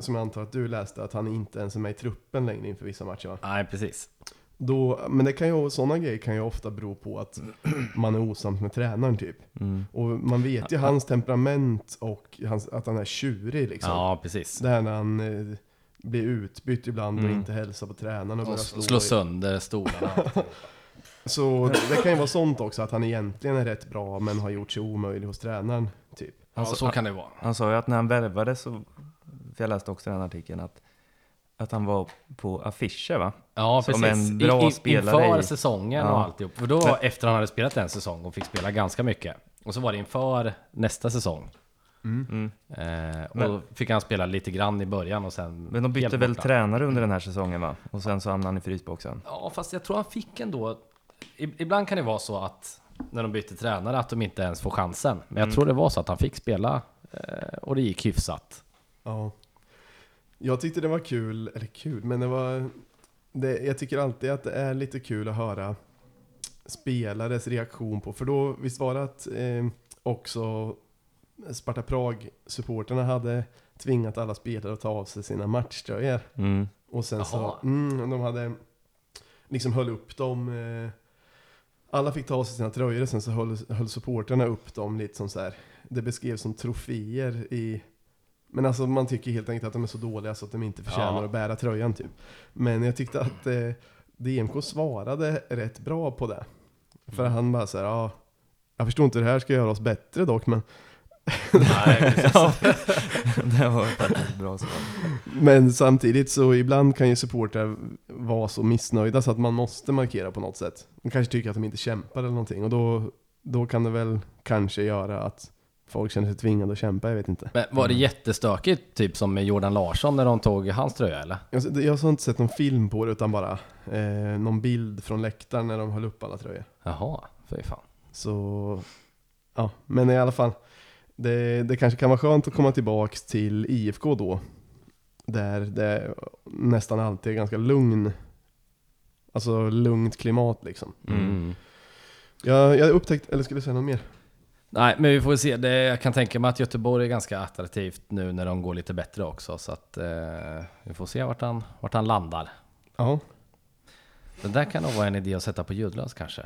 som jag antar att du läste, att han inte ens är med i truppen längre inför vissa matcher va? Nej, precis. Då, men det kan ju, sådana grejer kan ju ofta bero på att man är osams med tränaren typ. Mm. Och man vet ju hans temperament och hans, att han är tjurig liksom. Ja, precis. Det här när han eh, blir utbytt ibland och Mm. inte hälsar på tränaren och Och slå. slå sönder stolarna. Så det kan ju vara sånt också, att han egentligen är rätt bra men har gjort sig omöjlig hos tränaren. Typ. ja, så kan det vara. Han sa ju att när han värvades, så, för jag läste också den artikeln, att, att han var på affischer va? Ja, Som precis. en bra I, in, spelare inför i- säsongen och Ja. alltihop. För då, var efter han hade spelat en säsong och fick spela ganska mycket. Och så var det inför nästa säsong. Mm. Eh, och Men- då fick han spela lite grann i början och sen... Men de bytte väl tränare under den här säsongen va? Och sen så hamnade han i frysboxen. Ja, fast jag tror han fick ändå... i- Ibland kan det vara så att när de byter tränare att de inte ens får chansen. Men jag Mm. tror det var så att han fick spela eh, och det gick hyfsat. Ja. Jag tyckte det var kul, eller kul, men det var... Det, jag tycker alltid att det är lite kul att höra spelares reaktion på, för då, visst var det att eh, också Sparta Prag-supporterna hade tvingat alla spelare att ta av sig sina matchtröjor. Mm. Och sen så, mm, de hade liksom höll upp dem. Eh, alla fick ta av sig sina tröjor och sen så höll, höll supporterna upp dem lite som så här. Det beskrevs som troféer i... Men alltså man tycker helt enkelt att de är så dåliga så att de inte förtjänar Ja. att bära tröjan typ. Men jag tyckte att eh, DMK svarade rätt bra på det. För Mm. han bara så här, ja, jag förstår inte hur det här ska göra oss bättre dock, men Nej, ja, det var faktiskt bra svar. Men samtidigt så ibland kan ju supportrar vara så missnöjda så att man måste markera på något sätt. De kanske tycker att de inte kämpar eller någonting och då, då kan det väl kanske göra att folk känner sig tvingade att kämpa, jag vet inte. Men var det jättestökigt, typ som med Jordan Larsson när de tog hans tröja eller? Jag, jag har inte sett någon film på det utan bara eh, någon bild från läktaren när de höll upp alla tröjor. Jaha, fy fan. Så, ja, men i alla fall. Det, det kanske kan vara skönt att komma tillbaks till IFK då. Där det nästan alltid är ganska lugn. Alltså lugnt klimat liksom. Mm. Jag, jag upptäckt, eller skulle du säga något mer? Nej, men vi får se. Det, jag kan tänka mig att Göteborg är ganska attraktivt nu när de går lite bättre också. Så att eh, vi får se vart han, vart han landar. Ja. Det där kan nog vara en idé att sätta på ljudlös kanske.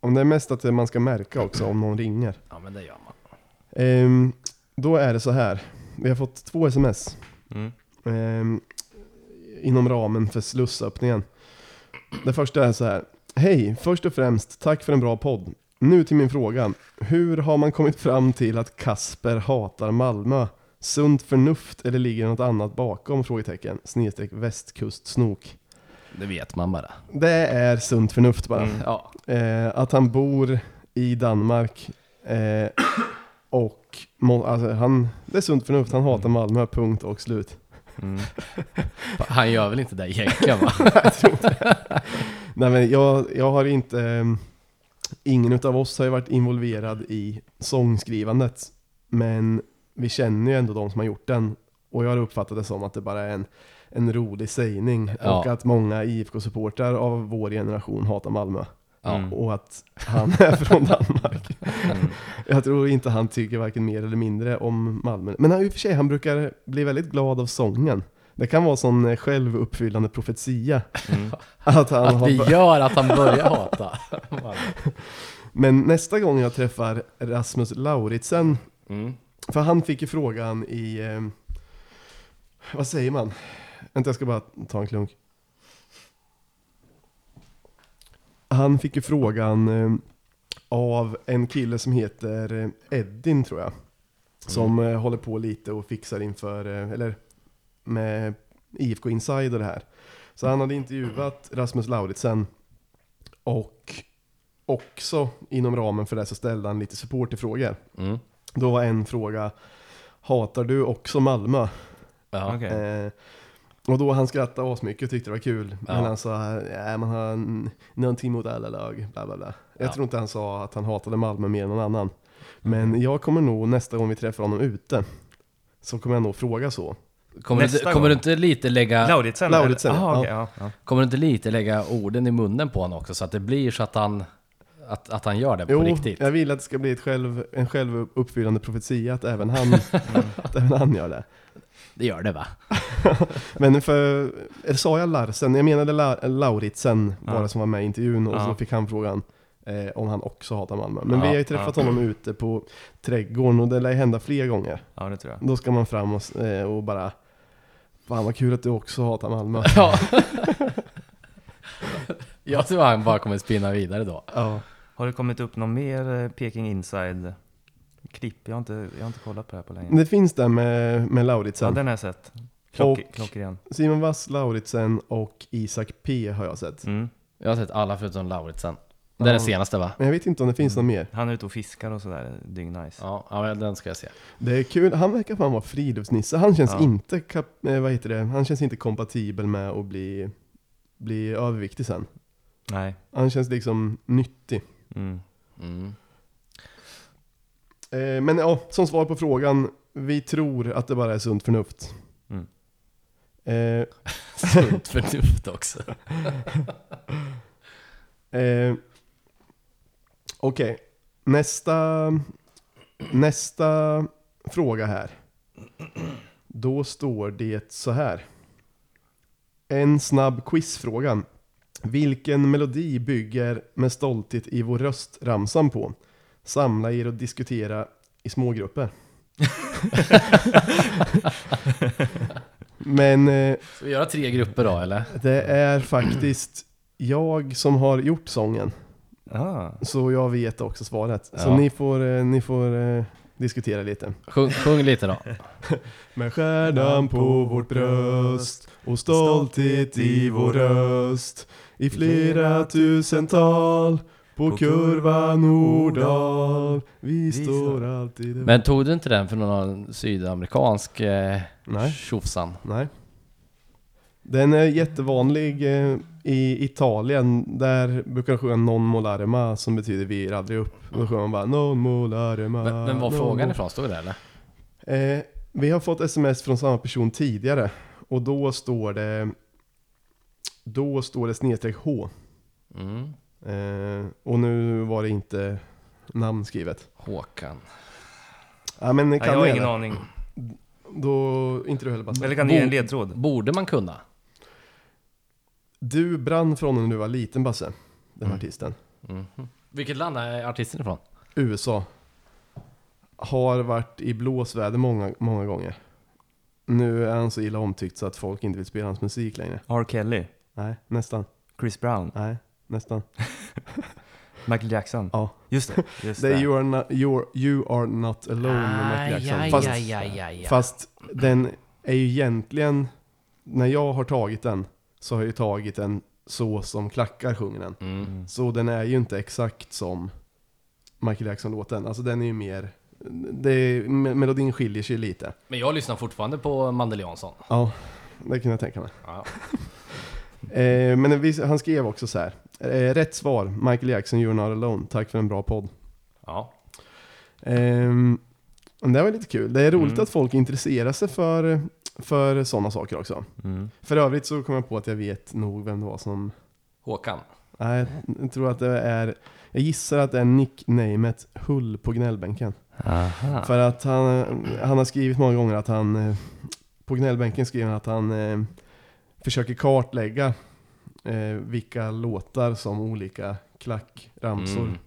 Om det är mest att man ska märka också om någon ringer. Ja, men det gör man. Ehm, då är det så här. vi har fått två sms. Mm. Ehm, inom ramen för slussöppningen. Det första är så här. Hej, först och främst tack för en bra podd. Nu till min fråga. Hur har man kommit fram till att Kasper hatar Malmö? Sunt förnuft eller ligger det något annat bakom? Frågetecken. Snedstreck västkustsnok. Det vet man bara. Det är sunt förnuft bara. Mm. Ja. Eh, att han bor i Danmark eh, och alltså, han, det är sunt förnuft. Han hatar Malmö, punkt och slut. Mm. Han gör väl inte det egentligen va? Nej men jag, jag har inte, eh, ingen utav oss har ju varit involverad i sångskrivandet. Men vi känner ju ändå de som har gjort den. Och jag har uppfattat det som att det bara är en, en rolig sägning. Ja. Och att många IFK-supportrar av vår generation hatar Malmö. Mm. Och att han är från Danmark. Mm. Jag tror inte han tycker varken mer eller mindre om Malmö. Men han, i och för sig, han brukar bli väldigt glad av sången. Det kan vara sån eh, självuppfyllande profetia. Mm. Att han Att vi gör att han börjar hata. Men nästa gång jag träffar Rasmus Lauritsen, Mm. för han fick ju frågan i, eh, vad säger man? Vänta jag ska bara ta en klunk. Han fick ju frågan eh, av en kille som heter Edin tror jag. Som eh, håller på lite och fixar inför, eller med IFK Inside och det här. Så han hade intervjuat Rasmus Lauritsen och också inom ramen för det så ställde han lite supporterfrågor. Mm. Då var en fråga, hatar du också Malmö? Ja. Okej. Eh, och då han skrattade asmycket och tyckte det var kul. Ja. Men han sa, ja, man har någonting mot alla lag, bla bla bla. Jag Ja. tror inte han sa att han hatade Malmö mer än någon annan. Men jag kommer nog nästa gång vi träffar honom ute, så kommer jag nog fråga så. Kommer, du, Nästa kommer du inte lite lägga... Lauritsen? Lauritsen, eller? Aha, okej, ja. Ja. Kommer du inte lite lägga orden i munnen på honom också så att det blir så att han, att, att han gör det på Jo, riktigt? jag vill att det ska bli ett själv, en självuppfyllande profetia att även han, att även han gör det. Det gör det va? Men för, sa jag Larsen? Jag menade La, Lauritsen Ja. det som var med i intervjun och Ja. så fick han frågan eh, om han också hatar Malmö. Men Ja, vi har ju träffat ja. honom ute på trädgården och det lär hända fler gånger. ja, det tror jag. Då ska man fram och, eh, och bara Fan vad kul att du också hatar Malmö. Ja. jag tror han bara kommer spinna vidare då. ja. Har det kommit upp någon mer eh, Peking Inside klipp? Jag har inte, jag har inte kollat på det här på länge. Det finns där med, med Ja, Lauritsen. den har jag sett. Klock, klockren. Simon Wass, Lauritsen och Isak P har jag sett. Mm. Jag har sett alla förutom Lauritsen. Det är den Ja. senaste va? Men jag vet inte om det finns någon mer. Han är ute och fiskar och sådär, dyngnice. Ja, ja den ska jag se. Det är kul, han verkar fan vara friluftsnisse. Han känns Ja. inte, kap, eh, vad heter det? Han känns inte kompatibel med att bli, bli överviktig sen. Nej. Han känns liksom nyttig. Mm. Mm. Eh, men ja, som svar på frågan, vi tror att det bara är sunt förnuft. Mm. Eh, Sunt förnuft också. eh, Okej, nästa, nästa fråga här. Då står det så här. En snabb quizfråga. Vilken melodi bygger med stolthet i vår röst ramsan på? Samla er och diskutera i smågrupper. Men eh, Ska vi göra tre grupper då eller? det är faktiskt jag som har gjort sången. Ah. Så jag vet också svaret. Så Ja. ni får, eh, ni får eh, diskutera lite. Sjung, sjung lite då. Med stjärnan på vårt bröst och stolthet i vår röst i flera tusental på kurvan Nordal Vi står alltid Men tog du inte den för någon sydamerikansk eh, Nej. tjofsan? Nej. Den är jättevanlig eh, i Italien. Där brukar de sjunga Non molarema som betyder vi ger aldrig upp. Då sjunger man bara Non molarema. Men, men var frågan mo-" ifrån? Stod det där, eller? Eh, vi har fått sms från samma person tidigare. Och då står det Då står det snedstreck H. Mm. Eh, och nu var det inte namn skrivet. Håkan. Ja men Nej, kan jag har ingen aning. Då, inte du heller Basse. Eller kan du ge en ledtråd? Borde man kunna? Du brann honom när du var liten Basse. Den Mm. artisten. Mhm. Vilket land är artisten ifrån? USA. Har varit i blåsväder många, många gånger. nu är han så illa omtyckt så att folk inte vill spela hans musik längre. R. Kelly, Nej, nästan. Chris Brown, Nej, nästan. Michael Jackson. Ja. Just det, just Det är you are, not, you are, you are not alone med Michael Jackson. Fast, aj, aj, aj. fast den är ju egentligen, när jag har tagit den, så har jag ju tagit den så som klackar sjunger den. Mm. Så den är ju inte exakt som Michael Jackson-låten. Alltså den är ju mer, det är, me- melodin skiljer sig lite. Men jag lyssnar fortfarande på Mandel Jansson. Ja, det kan jag tänka mig. Ja. Eh, men vi, han skrev också så här. Eh, rätt svar, Michael Jackson, You're Not Alone. Tack för en bra podd. ja. Men det var lite kul. Det är roligt Mm. att folk intresserar sig för, för sådana saker också. Mm. För övrigt så kom jag på att jag vet nog vem det var som... Håkan. Nej, jag tror att det är... Jag gissar att det är nicknamet Hull på gnällbänken. Aha. För att han, han har skrivit många gånger att han... eh, På gnällbänken skriver han att han eh, försöker kartlägga eh, vilka låtar som olika klackramsor Mm.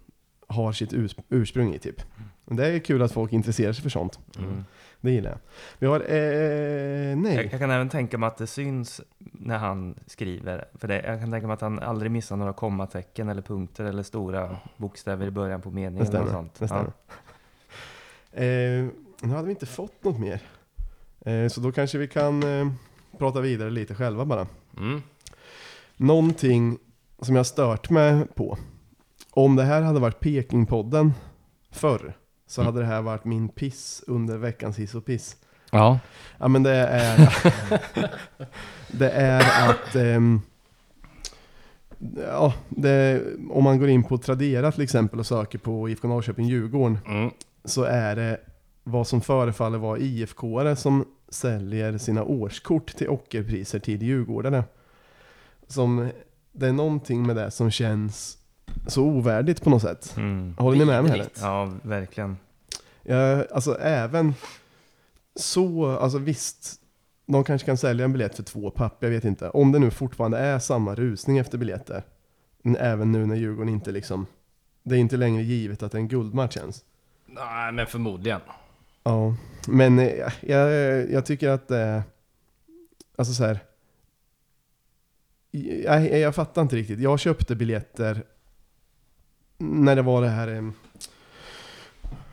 har sitt urs ursprung i typ. Det är kul att folk intresserar sig för sånt. Mm. Det gillar jag. Vi har, eh, nej. Jag, jag kan även tänka mig att det syns när han skriver. För det, jag kan tänka mig att han aldrig missar några kommatecken eller punkter eller stora bokstäver i början på meningen. Det stämmer. Det stämmer. Eh, nu hade vi inte fått något mer. Eh, så då kanske vi kan eh, prata vidare lite själva bara. Mm. Någonting som jag stört mig på. Om det här hade varit Pekingpodden förr. Så hade det här varit min piss under veckans hiss och piss. Ja. Ja men det är... det är att... ehm, ja, det, om man går in på Tradera till exempel och söker på IFK Norrköping-Djurgården. Mm. Så är det vad som förefaller vara IFK-are som säljer sina årskort till ockerpriser till djurgårdare. Som, det är någonting med det som känns så ovärdigt på något sätt. Mm. Håller ni med mig? Eller? Ja, verkligen. Ja, alltså även så, alltså visst, de kanske kan sälja en biljett för två papp, jag vet inte. Om det nu fortfarande är samma rusning efter biljetter. Men Även nu när Djurgården inte liksom, det är inte längre givet att det är en guldmatch ens. Nej, men förmodligen. Ja, men eh, jag, jag tycker att det alltså så här. Jag, jag fattar inte riktigt. Jag köpte biljetter när det var det här eh,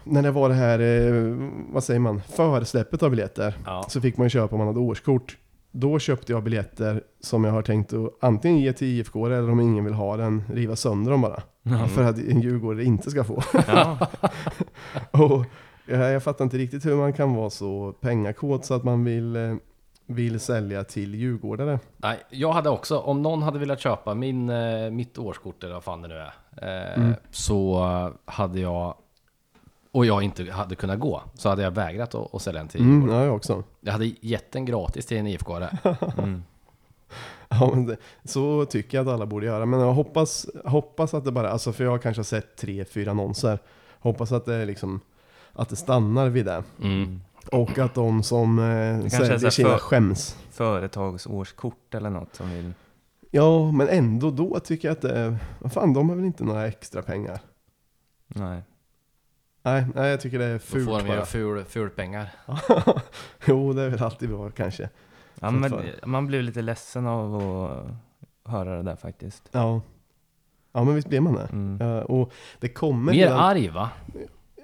när det var det här, eh, vad säger man, försläppet av biljetter. Ja. Så fick man ju köpa om man hade årskort. Då köpte jag biljetter som jag har tänkt att antingen ge till IFK eller om ingen vill ha den, riva sönder dem bara. För att en djurgårdare inte ska få. Ja. Och jag, jag fattar inte riktigt hur man kan vara så pengakåt så att man vill, eh, vill sälja till djurgårdare. Nej, jag hade också, om någon hade velat köpa min, eh, mitt årskort eller vad fan det nu är. Eh, Mm. Så hade jag, och jag inte hade kunnat gå, så hade jag vägrat att, att sälja den till Mm, ja, jag också. Jag hade gett den gratis till en IFK-are. Mm. Ja, men det, så tycker jag att alla borde göra. Men jag hoppas, hoppas att det bara, alltså för jag kanske har sett tre, fyra annonser. Hoppas att det liksom, att det stannar vid det. Mm. Och att de som eh, är säljer sina för- skäms. Företagsårskort eller något som vill... Ja, men ändå då tycker jag att det, vad fan, de har väl inte några extra pengar? Nej. Nej, nej jag tycker det är Då fult får de bara. göra ful, ful pengar. jo, det är väl alltid bra kanske. Ja, men man blir lite ledsen av att höra det där faktiskt. Ja. Ja, men visst blir man det. Mm. Ja, och det kommer Mer redan- arg va?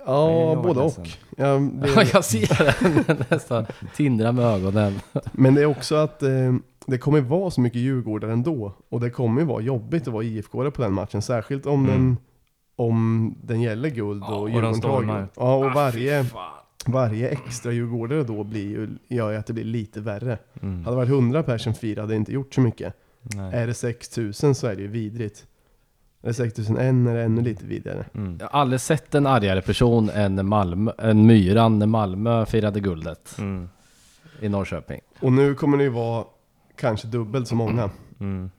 Ja, både och. Ja, blir, jag ser det nästan. Tindra med ögonen. men det är också att eh, det kommer vara så mycket Djurgårdare ändå. Och det kommer vara jobbigt att vara IFK på den matchen. Särskilt om, Mm. den, om den gäller guld Ja, och och de Djurgården tar. Ja, och Ah, varje, varje extra Djurgårdare då blir ju, gör ju att det blir lite värre. Mm. Hade det varit 100 personer firade hade det inte gjort så mycket. Nej. Är det 6000 så är det ju vidrigt. Är det 6001 är ännu lite vidare. Mm. Jag har aldrig sett en argare person än, Malmö, än Myran när Malmö firade guldet Mm. i Norrköping. Och nu kommer det ju vara kanske dubbelt så många. Mm.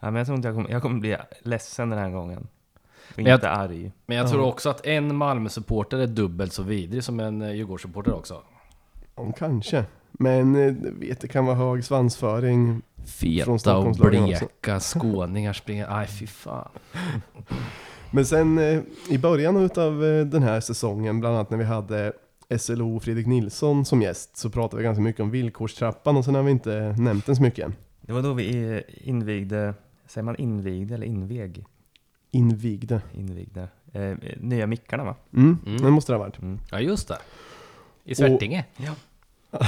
Ja, men jag tror inte jag kommer, jag kommer bli ledsen den här gången. Och Men jag- inte arg. Men jag Ja. tror också att en Malmö-supporter är dubbelt så vidrig som en eh, Djurgårdssupporter också. Ja, kanske. Men eh, vet, det kan vara hög svansföring. Feta och bleka skåningar springer... Aj fy fan. Men sen eh, i början av den här säsongen, bland annat när vi hade SLO Fredrik Nilsson som gäst så pratade vi ganska mycket om villkorstrappan och sen har vi inte nämnt den så mycket. Det var då vi eh, invigde, säger man invigde eller invig? Invigde. Invigde. Eh, nya mickarna va? Mm, Mm. det måste det ha varit. Mm. Ja, just det. I Svertinge.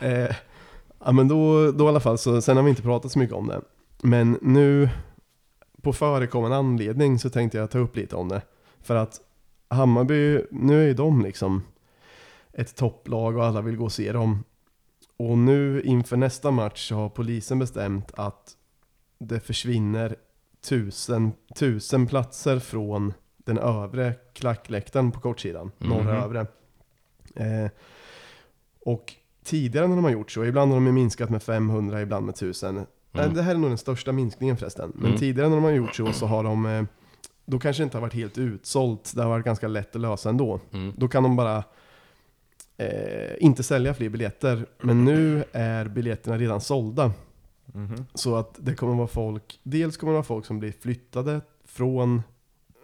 Eh, ja men då, då i alla fall, så sen har vi inte pratat så mycket om det. Men nu, på förekommande anledning så tänkte jag ta upp lite om det. För att Hammarby, nu är ju de liksom ett topplag och alla vill gå och se dem. Och nu inför nästa match så har polisen bestämt att det försvinner tusen, tusen platser från den övre klackläktaren på kortsidan, norra Mhm. övre. Eh, och tidigare när de har gjort så, ibland har de minskat med 500, ibland med 1000. Mm. Det här är nog den största minskningen förresten. Men Mm. tidigare när de har gjort så, så har de, eh, då kanske det inte har varit helt utsålt, det har varit ganska lätt att lösa ändå. Mm. Då kan de bara eh, inte sälja fler biljetter. Men nu är biljetterna redan sålda. Mhm. Så att det kommer vara folk, dels kommer det vara folk som blir flyttade från,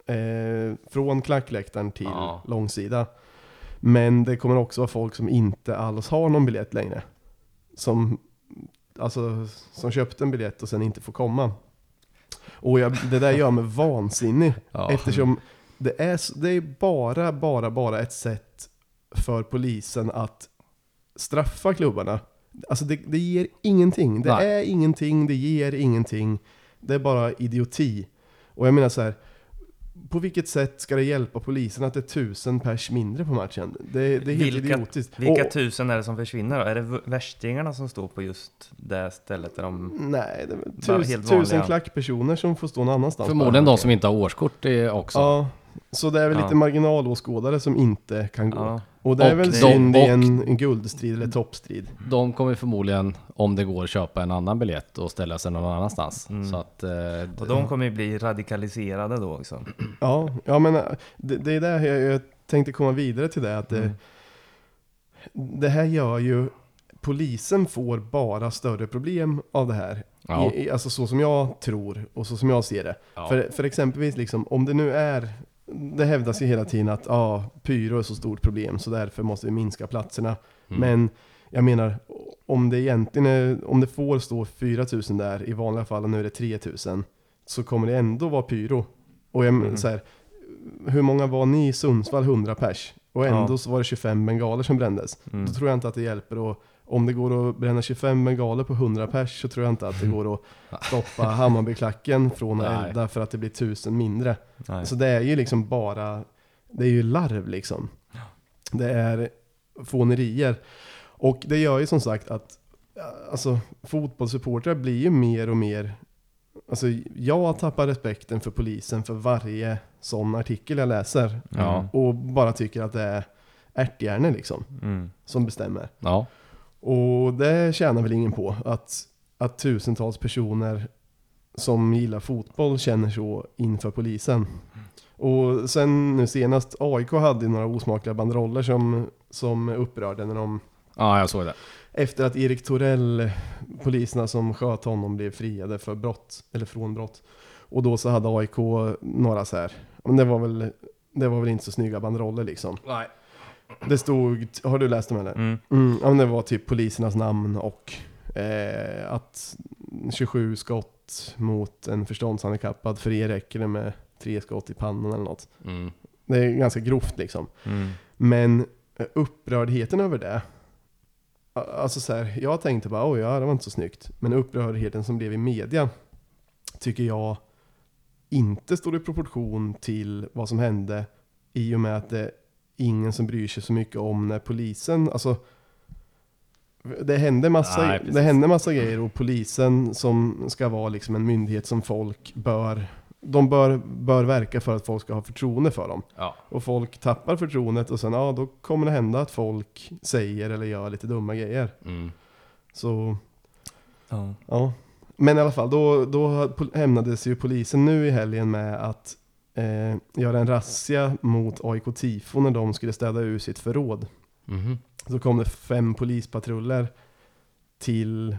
eh, från klackläktaren till Ja. långsida. Men det kommer också vara folk som inte alls har någon biljett längre. Som, alltså, som köpte en biljett och sen inte får komma. Och jag, det där gör mig vansinnig. Ja. Eftersom det är, det är bara, bara, bara ett sätt för polisen att straffa klubbarna. Alltså det, det ger ingenting. Det Nej. är ingenting, det ger ingenting. Det är bara idioti. Och jag menar så här. På vilket sätt ska det hjälpa polisen att det är tusen pers mindre på matchen? Det, det är helt Vilka- idiotiskt. Vilka Och- tusen är det som försvinner då? Är det värstingarna som står på just det stället där de... Nej, det är tus, helt tusen klackpersoner som får stå någon annanstans. Förmodligen de som inte har årskort också. Ja, så det är väl Ja. lite marginalåskådare som inte kan gå. Ja. Och det är Och väl de- synd i en, guldstrid eller toppstrid. De kommer förmodligen, om det går, köpa en annan biljett och ställa sig någon annanstans. Mm. Så att... Eh, Och de kommer ju bli radikaliserade då också. Ja, ja men äh, det, det är där jag, jag tänkte komma vidare till det. Att det, Mm. det här gör ju, polisen får bara större problem av det här. ja. I, alltså så som jag tror och så som jag ser det. Ja. För, för exempelvis liksom, om det nu är, det hävdas ju hela tiden att ah, pyro är så stort problem så därför måste vi minska platserna. Mm. Men jag menar, om det egentligen är, om det får stå 4000 där i vanliga fall och nu är det 3000 så kommer det ändå vara pyro. Och jag, Mm. så här, hur många var ni i Sundsvall? 100 pers. Och ändå Ja. så var det 25 bengaler som brändes. Mm. Då tror jag inte att det hjälper att om det går att bränna 25 bengaler på 100 pers så tror jag inte att det går att stoppa Hammarbyklacken från att elda för att det blir tusen mindre. Nej. Så det är ju liksom bara, det är ju larv liksom. Det är fånerier. Och det gör ju som sagt att, alltså fotbollssupportrar blir ju mer och mer, alltså jag tappar respekten för polisen för varje sån artikel jag läser. Ja. Och bara tycker att det är ärthjärnor liksom, Mm. som bestämmer. Ja. Och det tjänar väl ingen på, att, att tusentals personer som gillar fotboll känner så inför polisen. Och sen nu senast, AIK hade några osmakliga banderoller som, som upprörde när de, ja, jag såg det. efter att Erik Torell, poliserna som sköt honom, blev friade för brott, eller från brott. Och då så hade AIK några så här, men det var väl, det var väl inte så snygga banderoller liksom. Nej. Det stod, har du läst dem eller? Mm. Mm, ja, men det var typ polisernas namn och eh, att 27 skott mot en förståndshandikappad, för er räcker det med tre skott i pannan eller något. Mm. Det är ganska grovt liksom. Mm. Men eh, upprördheten över det, alltså så här, jag tänkte bara oj, ja, det var inte så snyggt. Men upprördheten som blev i media tycker jag inte står i proportion till vad som hände i och med att det ingen som bryr sig så mycket om när polisen, alltså det hände massa, Nej, det hände massa grejer och polisen som ska vara liksom en myndighet som folk bör, de bör, bör verka för att folk ska ha förtroende för dem. Ja. Och folk tappar förtroendet och sen ja, då kommer det hända att folk säger eller gör lite dumma grejer. Mm. Så Ja. ja. Men i alla fall, då, då hämnades ju polisen nu i helgen med att eh, göra en razzia mot AIK Tifo när de skulle städa ur sitt förråd. Mhm. Så kom det fem polispatruller till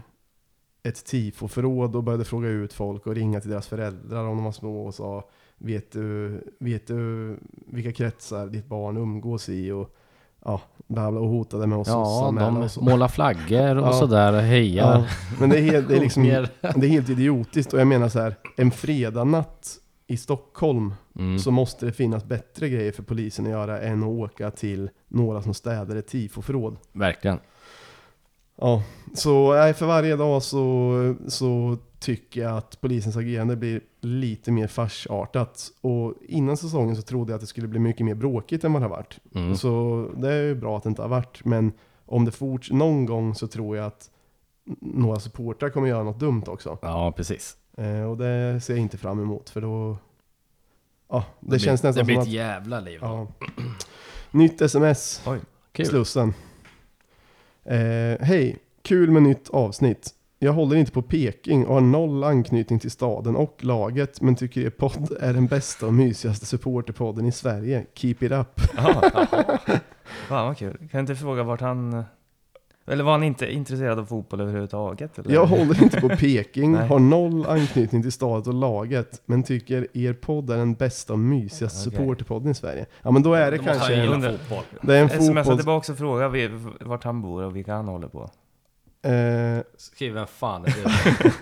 ett tifoförråd och började fråga ut folk och ringa till deras föräldrar om de var små och sa Vet du, vet du vilka kretsar ditt barn umgås i? Och, ja, bla bla, och hotade med att Ja, de och så. målar flaggor och Ja. sådär och hejar. Ja, men det är, helt, det, är liksom, det är helt idiotiskt och jag menar så här, en fredagnatt i Stockholm Mm. så måste det finnas bättre grejer för polisen att göra än att åka till några som städar ett tifoförråd. Verkligen. Ja, så för varje dag så, så tycker jag att polisens agerande blir lite mer farsartat. Och innan säsongen så trodde jag att det skulle bli mycket mer bråkigt än vad det har varit. Mm. Så det är ju bra att det inte har varit. Men om det forts någon gång så tror jag att några supportrar kommer göra något dumt också. Ja, precis. Eh, och det ser jag inte fram emot för då... Ja, det, blir, känns nästan Det blir som ett att... jävla liv. Ja. Nytt sms. Oj. Kul. Slussen. Eh, Hej, kul med nytt avsnitt. Jag håller inte på Peking och har noll anknytning till staden och laget, men tycker er podd är den bästa och mysigaste supporterpodden i Sverige. Keep it up. Jaha. Fan vad kul. Kan jag inte fråga vart han... Eller var han inte intresserad av fotboll överhuvudtaget? Eller? Jag håller inte på Peking, har noll anknytning till staden och laget, men tycker er podd är den bästa och mysigaste Okej. supporterpodden i Sverige. Ja men då är det Då kanske han en, en- fotboll. det är en Smsa fotboll... tillbaka och fråga vart han bor och vilka han håller på. Eh, Skriv vem fan är det?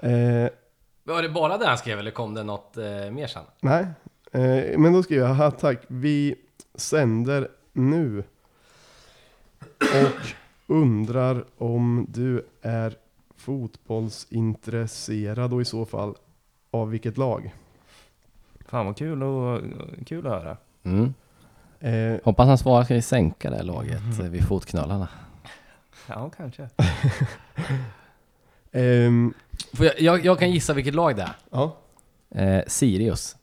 eh, Var det bara det han skrev eller kom det något eh, mer sen? Nej, eh, men då skriver jag tack. Vi sänder nu. Och undrar om du är fotbollsintresserad och i så fall av vilket lag? Fan vad kul, och, kul att höra. Mm. Eh, Hoppas han svarar ska vi sänka det här laget eh, vid fotknölarna. Ja, kanske. Får jag, jag, jag kan gissa vilket lag det är. ja, Eh, Sirius.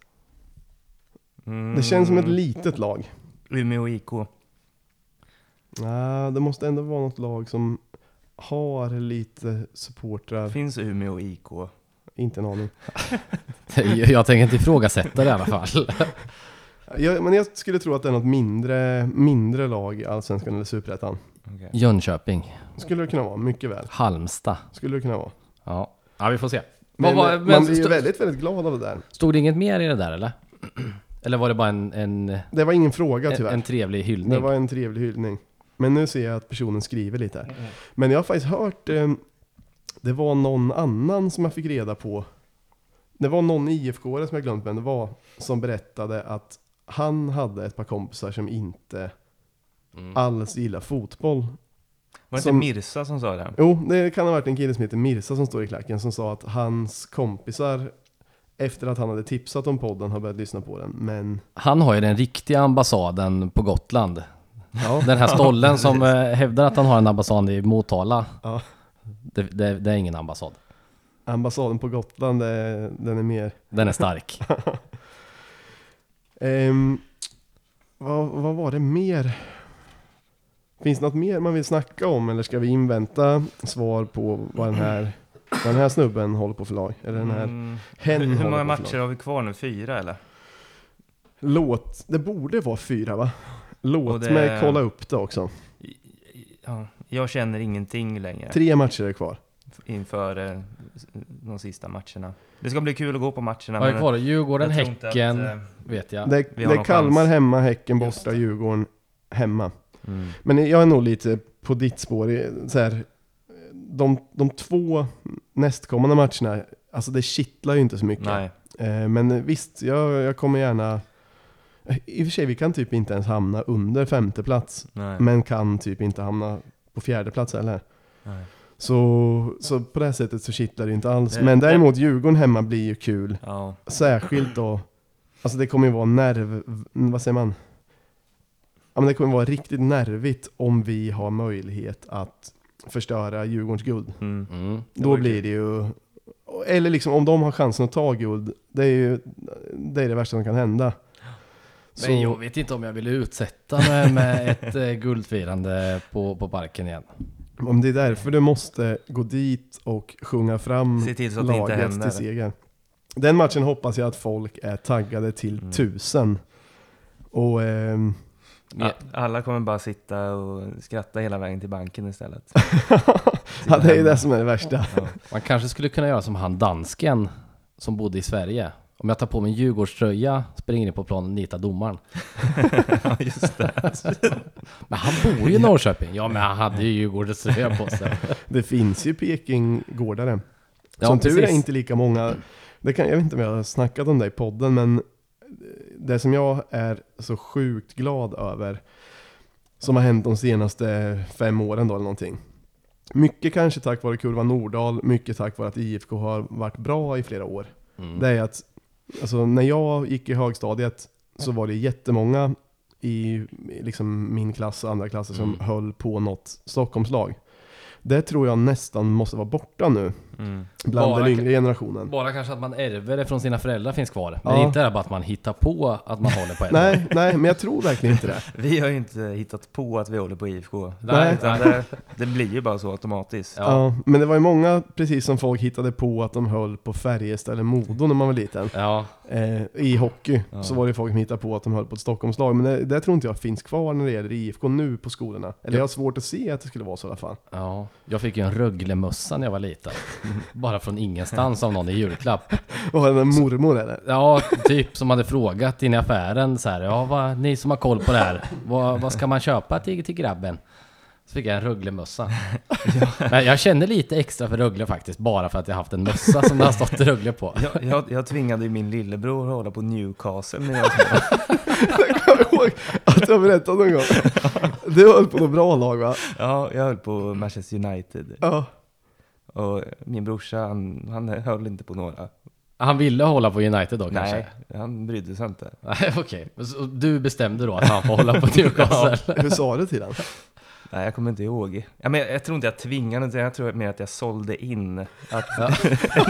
Mm. det känns som ett litet lag. Umeå IK. Nej, det måste ändå vara något lag som har lite supportrar. Finns Umeå IK? Inte en aning. Jag, tänker inte ifrågasätta det i alla fall. Jag, men jag skulle tro att det är något mindre, mindre lag i Allsvenskan eller Superettan. Okej. Jönköping. Skulle det kunna vara, mycket väl. Halmstad. Skulle det kunna vara. Ja, ja vi får se. Men, var- man men blir ju väldigt, väldigt glad av det där. Stod det inget mer i det där eller? Eller var det bara en, en, Det var ingen fråga en, tyvärr. en trevlig det hyllning? var en trevlig hyllning. Men nu ser jag att personen skriver lite här. Men jag har faktiskt hört, eh, det var någon annan som jag fick reda på. Det var någon IFK-are som jag glömt vem det var, som berättade att han hade ett par kompisar som inte Mm. alls gillar fotboll. Var det Som- inte Mirsa som sa det? Jo, det kan ha varit en kille som heter Mirsa som står i klacken som sa att hans kompisar efter att han hade tipsat om podden har börjat lyssna på den. Men Han har ju den riktiga ambassaden på Gotland. Ja, Den här stollen som eh, hävdar att han har en ambassad i Motala. Ja. Det, det, det är ingen ambassad. ambassaden på Gotland, det, den är mer... Den är stark. Ehm, vad, vad var det mer? Finns det något mer man vill snacka om eller ska vi invänta svar på vad den här, vad den här snubben håller på för lag? Eller den här Mm. hen Hur, hur många matcher har vi kvar nu? Fyra eller? Låt, det borde vara fyra va? Låt det- mig kolla upp det också. Ja, jag känner ingenting längre Tre matcher är kvar. inför eh, de sista matcherna. Det ska bli kul att gå på matcherna. Vad är men kvar? Djurgården, jag tror inte Häcken, att, eh, vet jag. Det, Vi har det är någon Kalmar chans. hemma, Häcken borta, Djurgården hemma. mm. Men jag är nog lite på ditt spår. i- Så här, de, de två nästkommande matcherna, alltså det kittlar ju inte så mycket. Nej. Eh, men visst, jag, jag kommer gärna... I och för sig, vi kan typ inte ens hamna under femte plats. Nej. Men kan typ inte hamna på fjärde plats heller. Nej. Så, så på det här sättet så kittlar det inte alls. Det- men däremot Djurgården hemma blir ju kul. Ja. Särskilt då, alltså det kommer ju vara nerv, vad säger man? Ja men det kommer vara riktigt nervigt om vi har möjlighet att förstöra Djurgårdens guld. Mm. Mm. Då blir kul. det ju, eller liksom om de har chansen att ta guld, det är ju det, är det värsta som kan hända. Så, Men jag vet inte om jag vill utsätta mig med ett eh, guldfirande på, på parken igen. om det är därför du måste gå dit och sjunga fram Se till så att det inte laget händer. till seger. Den matchen hoppas jag att folk är taggade till Mm. tusen. Och ehm, Ja, Alla kommer bara sitta och skratta hela vägen till banken istället. ja, det är ju det som är det värsta. Ja. Man kanske skulle kunna göra som han dansken som bodde i Sverige. Om jag tar på mig en Djurgårdströja, springer in på planen och nitar domaren. ja, just det. Men han bor ju i Norrköping. Ja, men han hade ju Djurgårdströja på sig. Det finns ju Peking-gårdare. Ja, Som tur är precis. inte lika många. Det kan, jag vet inte om jag har snackat om det i podden, men det som jag är så sjukt glad över, som har hänt de senaste fem åren då eller någonting. Mycket kanske tack vare Kurva Nordahl, mycket tack vare att IFK har varit bra i flera år. Mm. Det är att, alltså när jag gick i högstadiet så var det jättemånga i liksom min klass och andra klasser som Mm. höll på något Stockholmslag. Det tror jag nästan måste vara borta nu, Mm. bland Bara- den yngre generationen. Bara kanske att man ärver det från sina föräldrar finns kvar. Men Ja. inte är det bara att man hittar på att man håller på. Nej, nej, men jag tror verkligen inte det. Vi har ju inte hittat på att vi håller på IFK. Nej, Utan det, det blir ju bara så automatiskt. Ja. Ja. men det var ju många, precis som folk hittade på att de höll på Färjestad eller Modo när man var liten. Ja, Eh, I hockey Ja. så var det folk som hittade på att de höll på ett Stockholmslag. Men det, det tror inte jag finns kvar när det gäller IFK nu på skolorna. Eller jag har svårt att se att det skulle vara så i alla fall. ja. Jag fick ju en Rögle-mössa när jag var liten. Bara från ingenstans av någon i julklapp. Det, en mormor eller? Ja, typ som hade frågat in i affären så här. Ja, vad, ni som har koll på det här. Vad, vad ska man köpa till, till grabben? Så fick jag en Rögle-mössa. Men jag känner lite extra för Rögle faktiskt. Bara för att jag haft en mössa som det har stått Rögle på. Jag, jag, jag tvingade ju min lillebror att hålla på Newcastle när jag var. Jag kommer ihåg att jag berättade någon gång. Du höll på något bra lag va? Ja, jag höll på Manchester United. Ja. Och min brorsa, han, han höll inte på några. Han ville hålla på United då kanske? Nej, han brydde sig inte. Nej, okej. Så Du bestämde då att han får hålla på Newcastle? Hur sa du till honom? Nej, jag kommer inte ihåg. Ja, men jag, jag tror inte jag tvingade, utan jag tror mer att jag sålde in att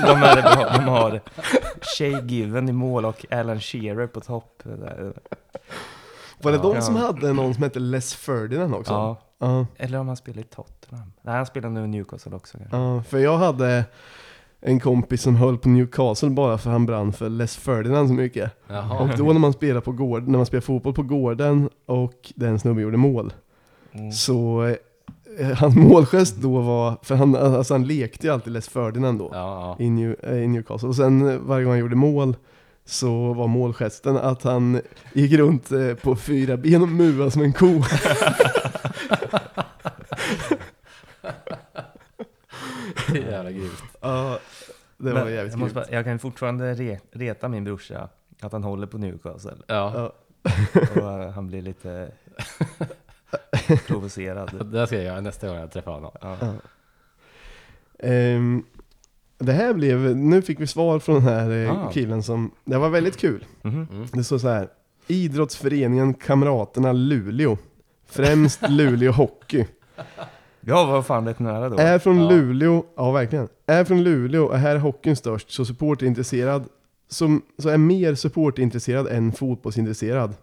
de, här, de har Shay Given i mål och Alan Shearer på topp. Var det Ja. de som hade någon som hette Les Ferdinand också? Ja, Ja. eller om han spelar i Tottenham. Nej, han spelar nu i Newcastle också. kanske. Ja, för jag hade en kompis som höll på Newcastle bara för han brann för Les Ferdinand så mycket. Jaha. Och då när man spelar på gård, när man spelar fotboll på gården och den snubben gjorde mål, Mm. så eh, hans målgest då var, för han, alltså han lekte ju alltid Les Ferdinand då, Ja, i, New, eh, i Newcastle. Och sen varje gång han gjorde mål så var målgesten att han gick runt eh, på fyra ben och muade som en ko. ja. Jävla grymt. Ja, det var Men jävligt jag, måste grymt. bara, jag kan fortfarande re, reta min brorsa att han håller på Newcastle. Ja. Ja. Och eh, han blir lite provocerad. Det ska jag göra nästa gång jag träffar honom. Ja. Ja. Det här blev, nu fick vi svar från den här eh, Ah. killen som, det var väldigt kul. Mm. Det står så här. Idrottsföreningen Kamraterna Luleå. Främst Luleå Hockey. Ja, vad fan rätt nära då. Är från Ja. Luleå, ja verkligen. Är från Luleå och här är hockeyn störst, så supportintresserad, som, så är mer supportintresserad än fotbollsintresserad.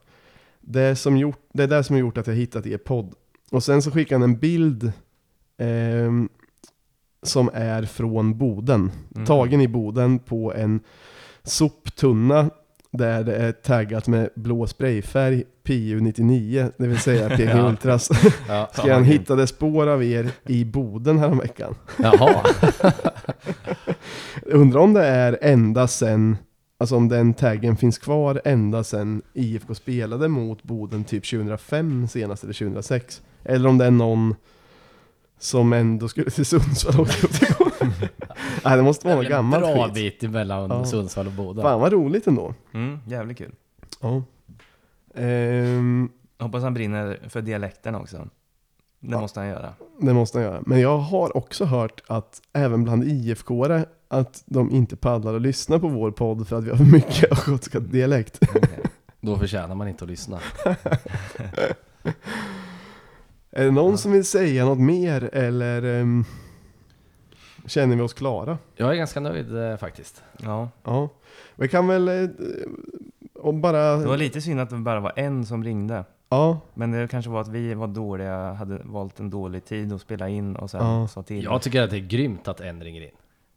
Det, som gjort, det är det som har gjort att jag hittat er podd. Och sen så skickar han en bild ehm, som är från Boden. Mm. Tagen i Boden på en soptunna där det är taggat med blå sprayfärg PU99, det vill säga PG Ja. Ultras. Ja. Ska han hittade spår av er i Boden häromveckan. Jaha. Undrar om det är ända sen, alltså om den taggen finns kvar ända sen IFK spelade mot Boden typ 2005 senast eller 2006. Eller om det är någon som ändå skulle till Sundsvall och åkte upp till Nej det måste vara något En gammalt bra skit. bit emellan Ja. Sundsvall och Boden. Fan vad roligt ändå. Mm, jävligt kul. Ja. Ehm, Hoppas han brinner för dialekten också. Det Ja. måste han göra. det måste han göra. Men jag har också hört att även bland IFK-are att de inte pallar att lyssna på vår podd för att vi har för mycket östgötska dialekt. Okej. Då förtjänar man inte att lyssna. Är det någon som vill säga något mer eller ehm, känner vi oss klara? Jag är ganska nöjd eh, faktiskt. Ja, Ja, vi kan väl eh, bara... det var lite synd att det bara var en som ringde. Ja, Men det kanske var att vi var dåliga, hade valt en dålig tid att spela in och sen Ja. sa till. Jag tycker att det är grymt att en ringer in.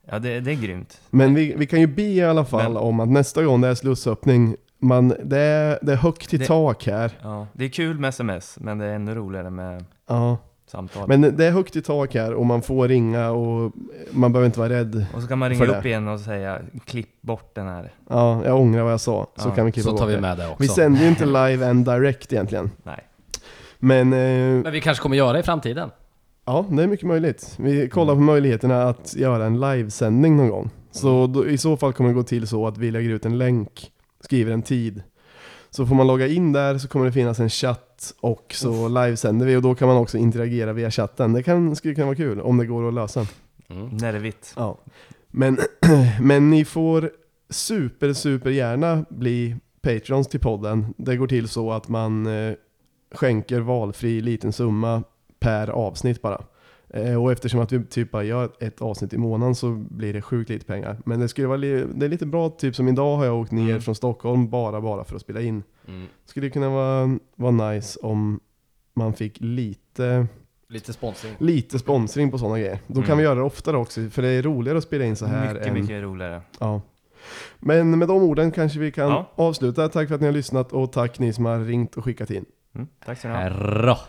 Ja, det, det är grymt. men vi, vi kan ju be i alla fall Men- om att nästa gång det är slussöppning man, det, är, det är högt i Det- tak här. Ja, det är kul med sms, men det är ännu roligare med Ja. samtal. Men det är högt i tak här och man får ringa och man behöver inte vara rädd. och så kan man ringa det. upp igen och säga klipp bort den här. Ja, jag ångrar vad jag sa. Så Ja, kan vi klippa Så bort tar vi det. med det också. Vi sänder ju inte live and direct egentligen. Nej. Men eh, Men vi kanske kommer göra det i framtiden. ja, det är mycket möjligt. Vi kollar på möjligheterna att göra en livesändning någon gång. Så då, i så fall kommer det gå till så att vi lägger ut en länk, skriver en tid. Så får man logga in där så kommer det finnas en chatt och så livesänder vi och då kan man också interagera via chatten. Det kan, skulle kunna vara kul om det går att lösa. Mm. När det är vitt. Ja. Men, men ni får super, super gärna bli patrons till podden. Det går till så att man eh, skänker valfri liten summa per avsnitt bara. Eh, och eftersom att vi typ bara gör ett avsnitt i månaden så blir det sjukt lite pengar. Men det skulle vara li- det är lite bra, typ som idag har jag åkt ner Mm. från Stockholm bara, bara för att spela in. Mm. Skulle kunna vara, vara nice om man fick lite, Lite sponsring. lite sponsring på sådana grejer. Då kan Mm. vi göra det oftare också, för det är roligare att spela in så här mycket, än, mycket roligare. Ja. Men med de orden kanske vi kan Ja. avsluta. Tack för att ni har lyssnat och tack ni som har ringt och skickat in. Mm, tack så mycket. Bra.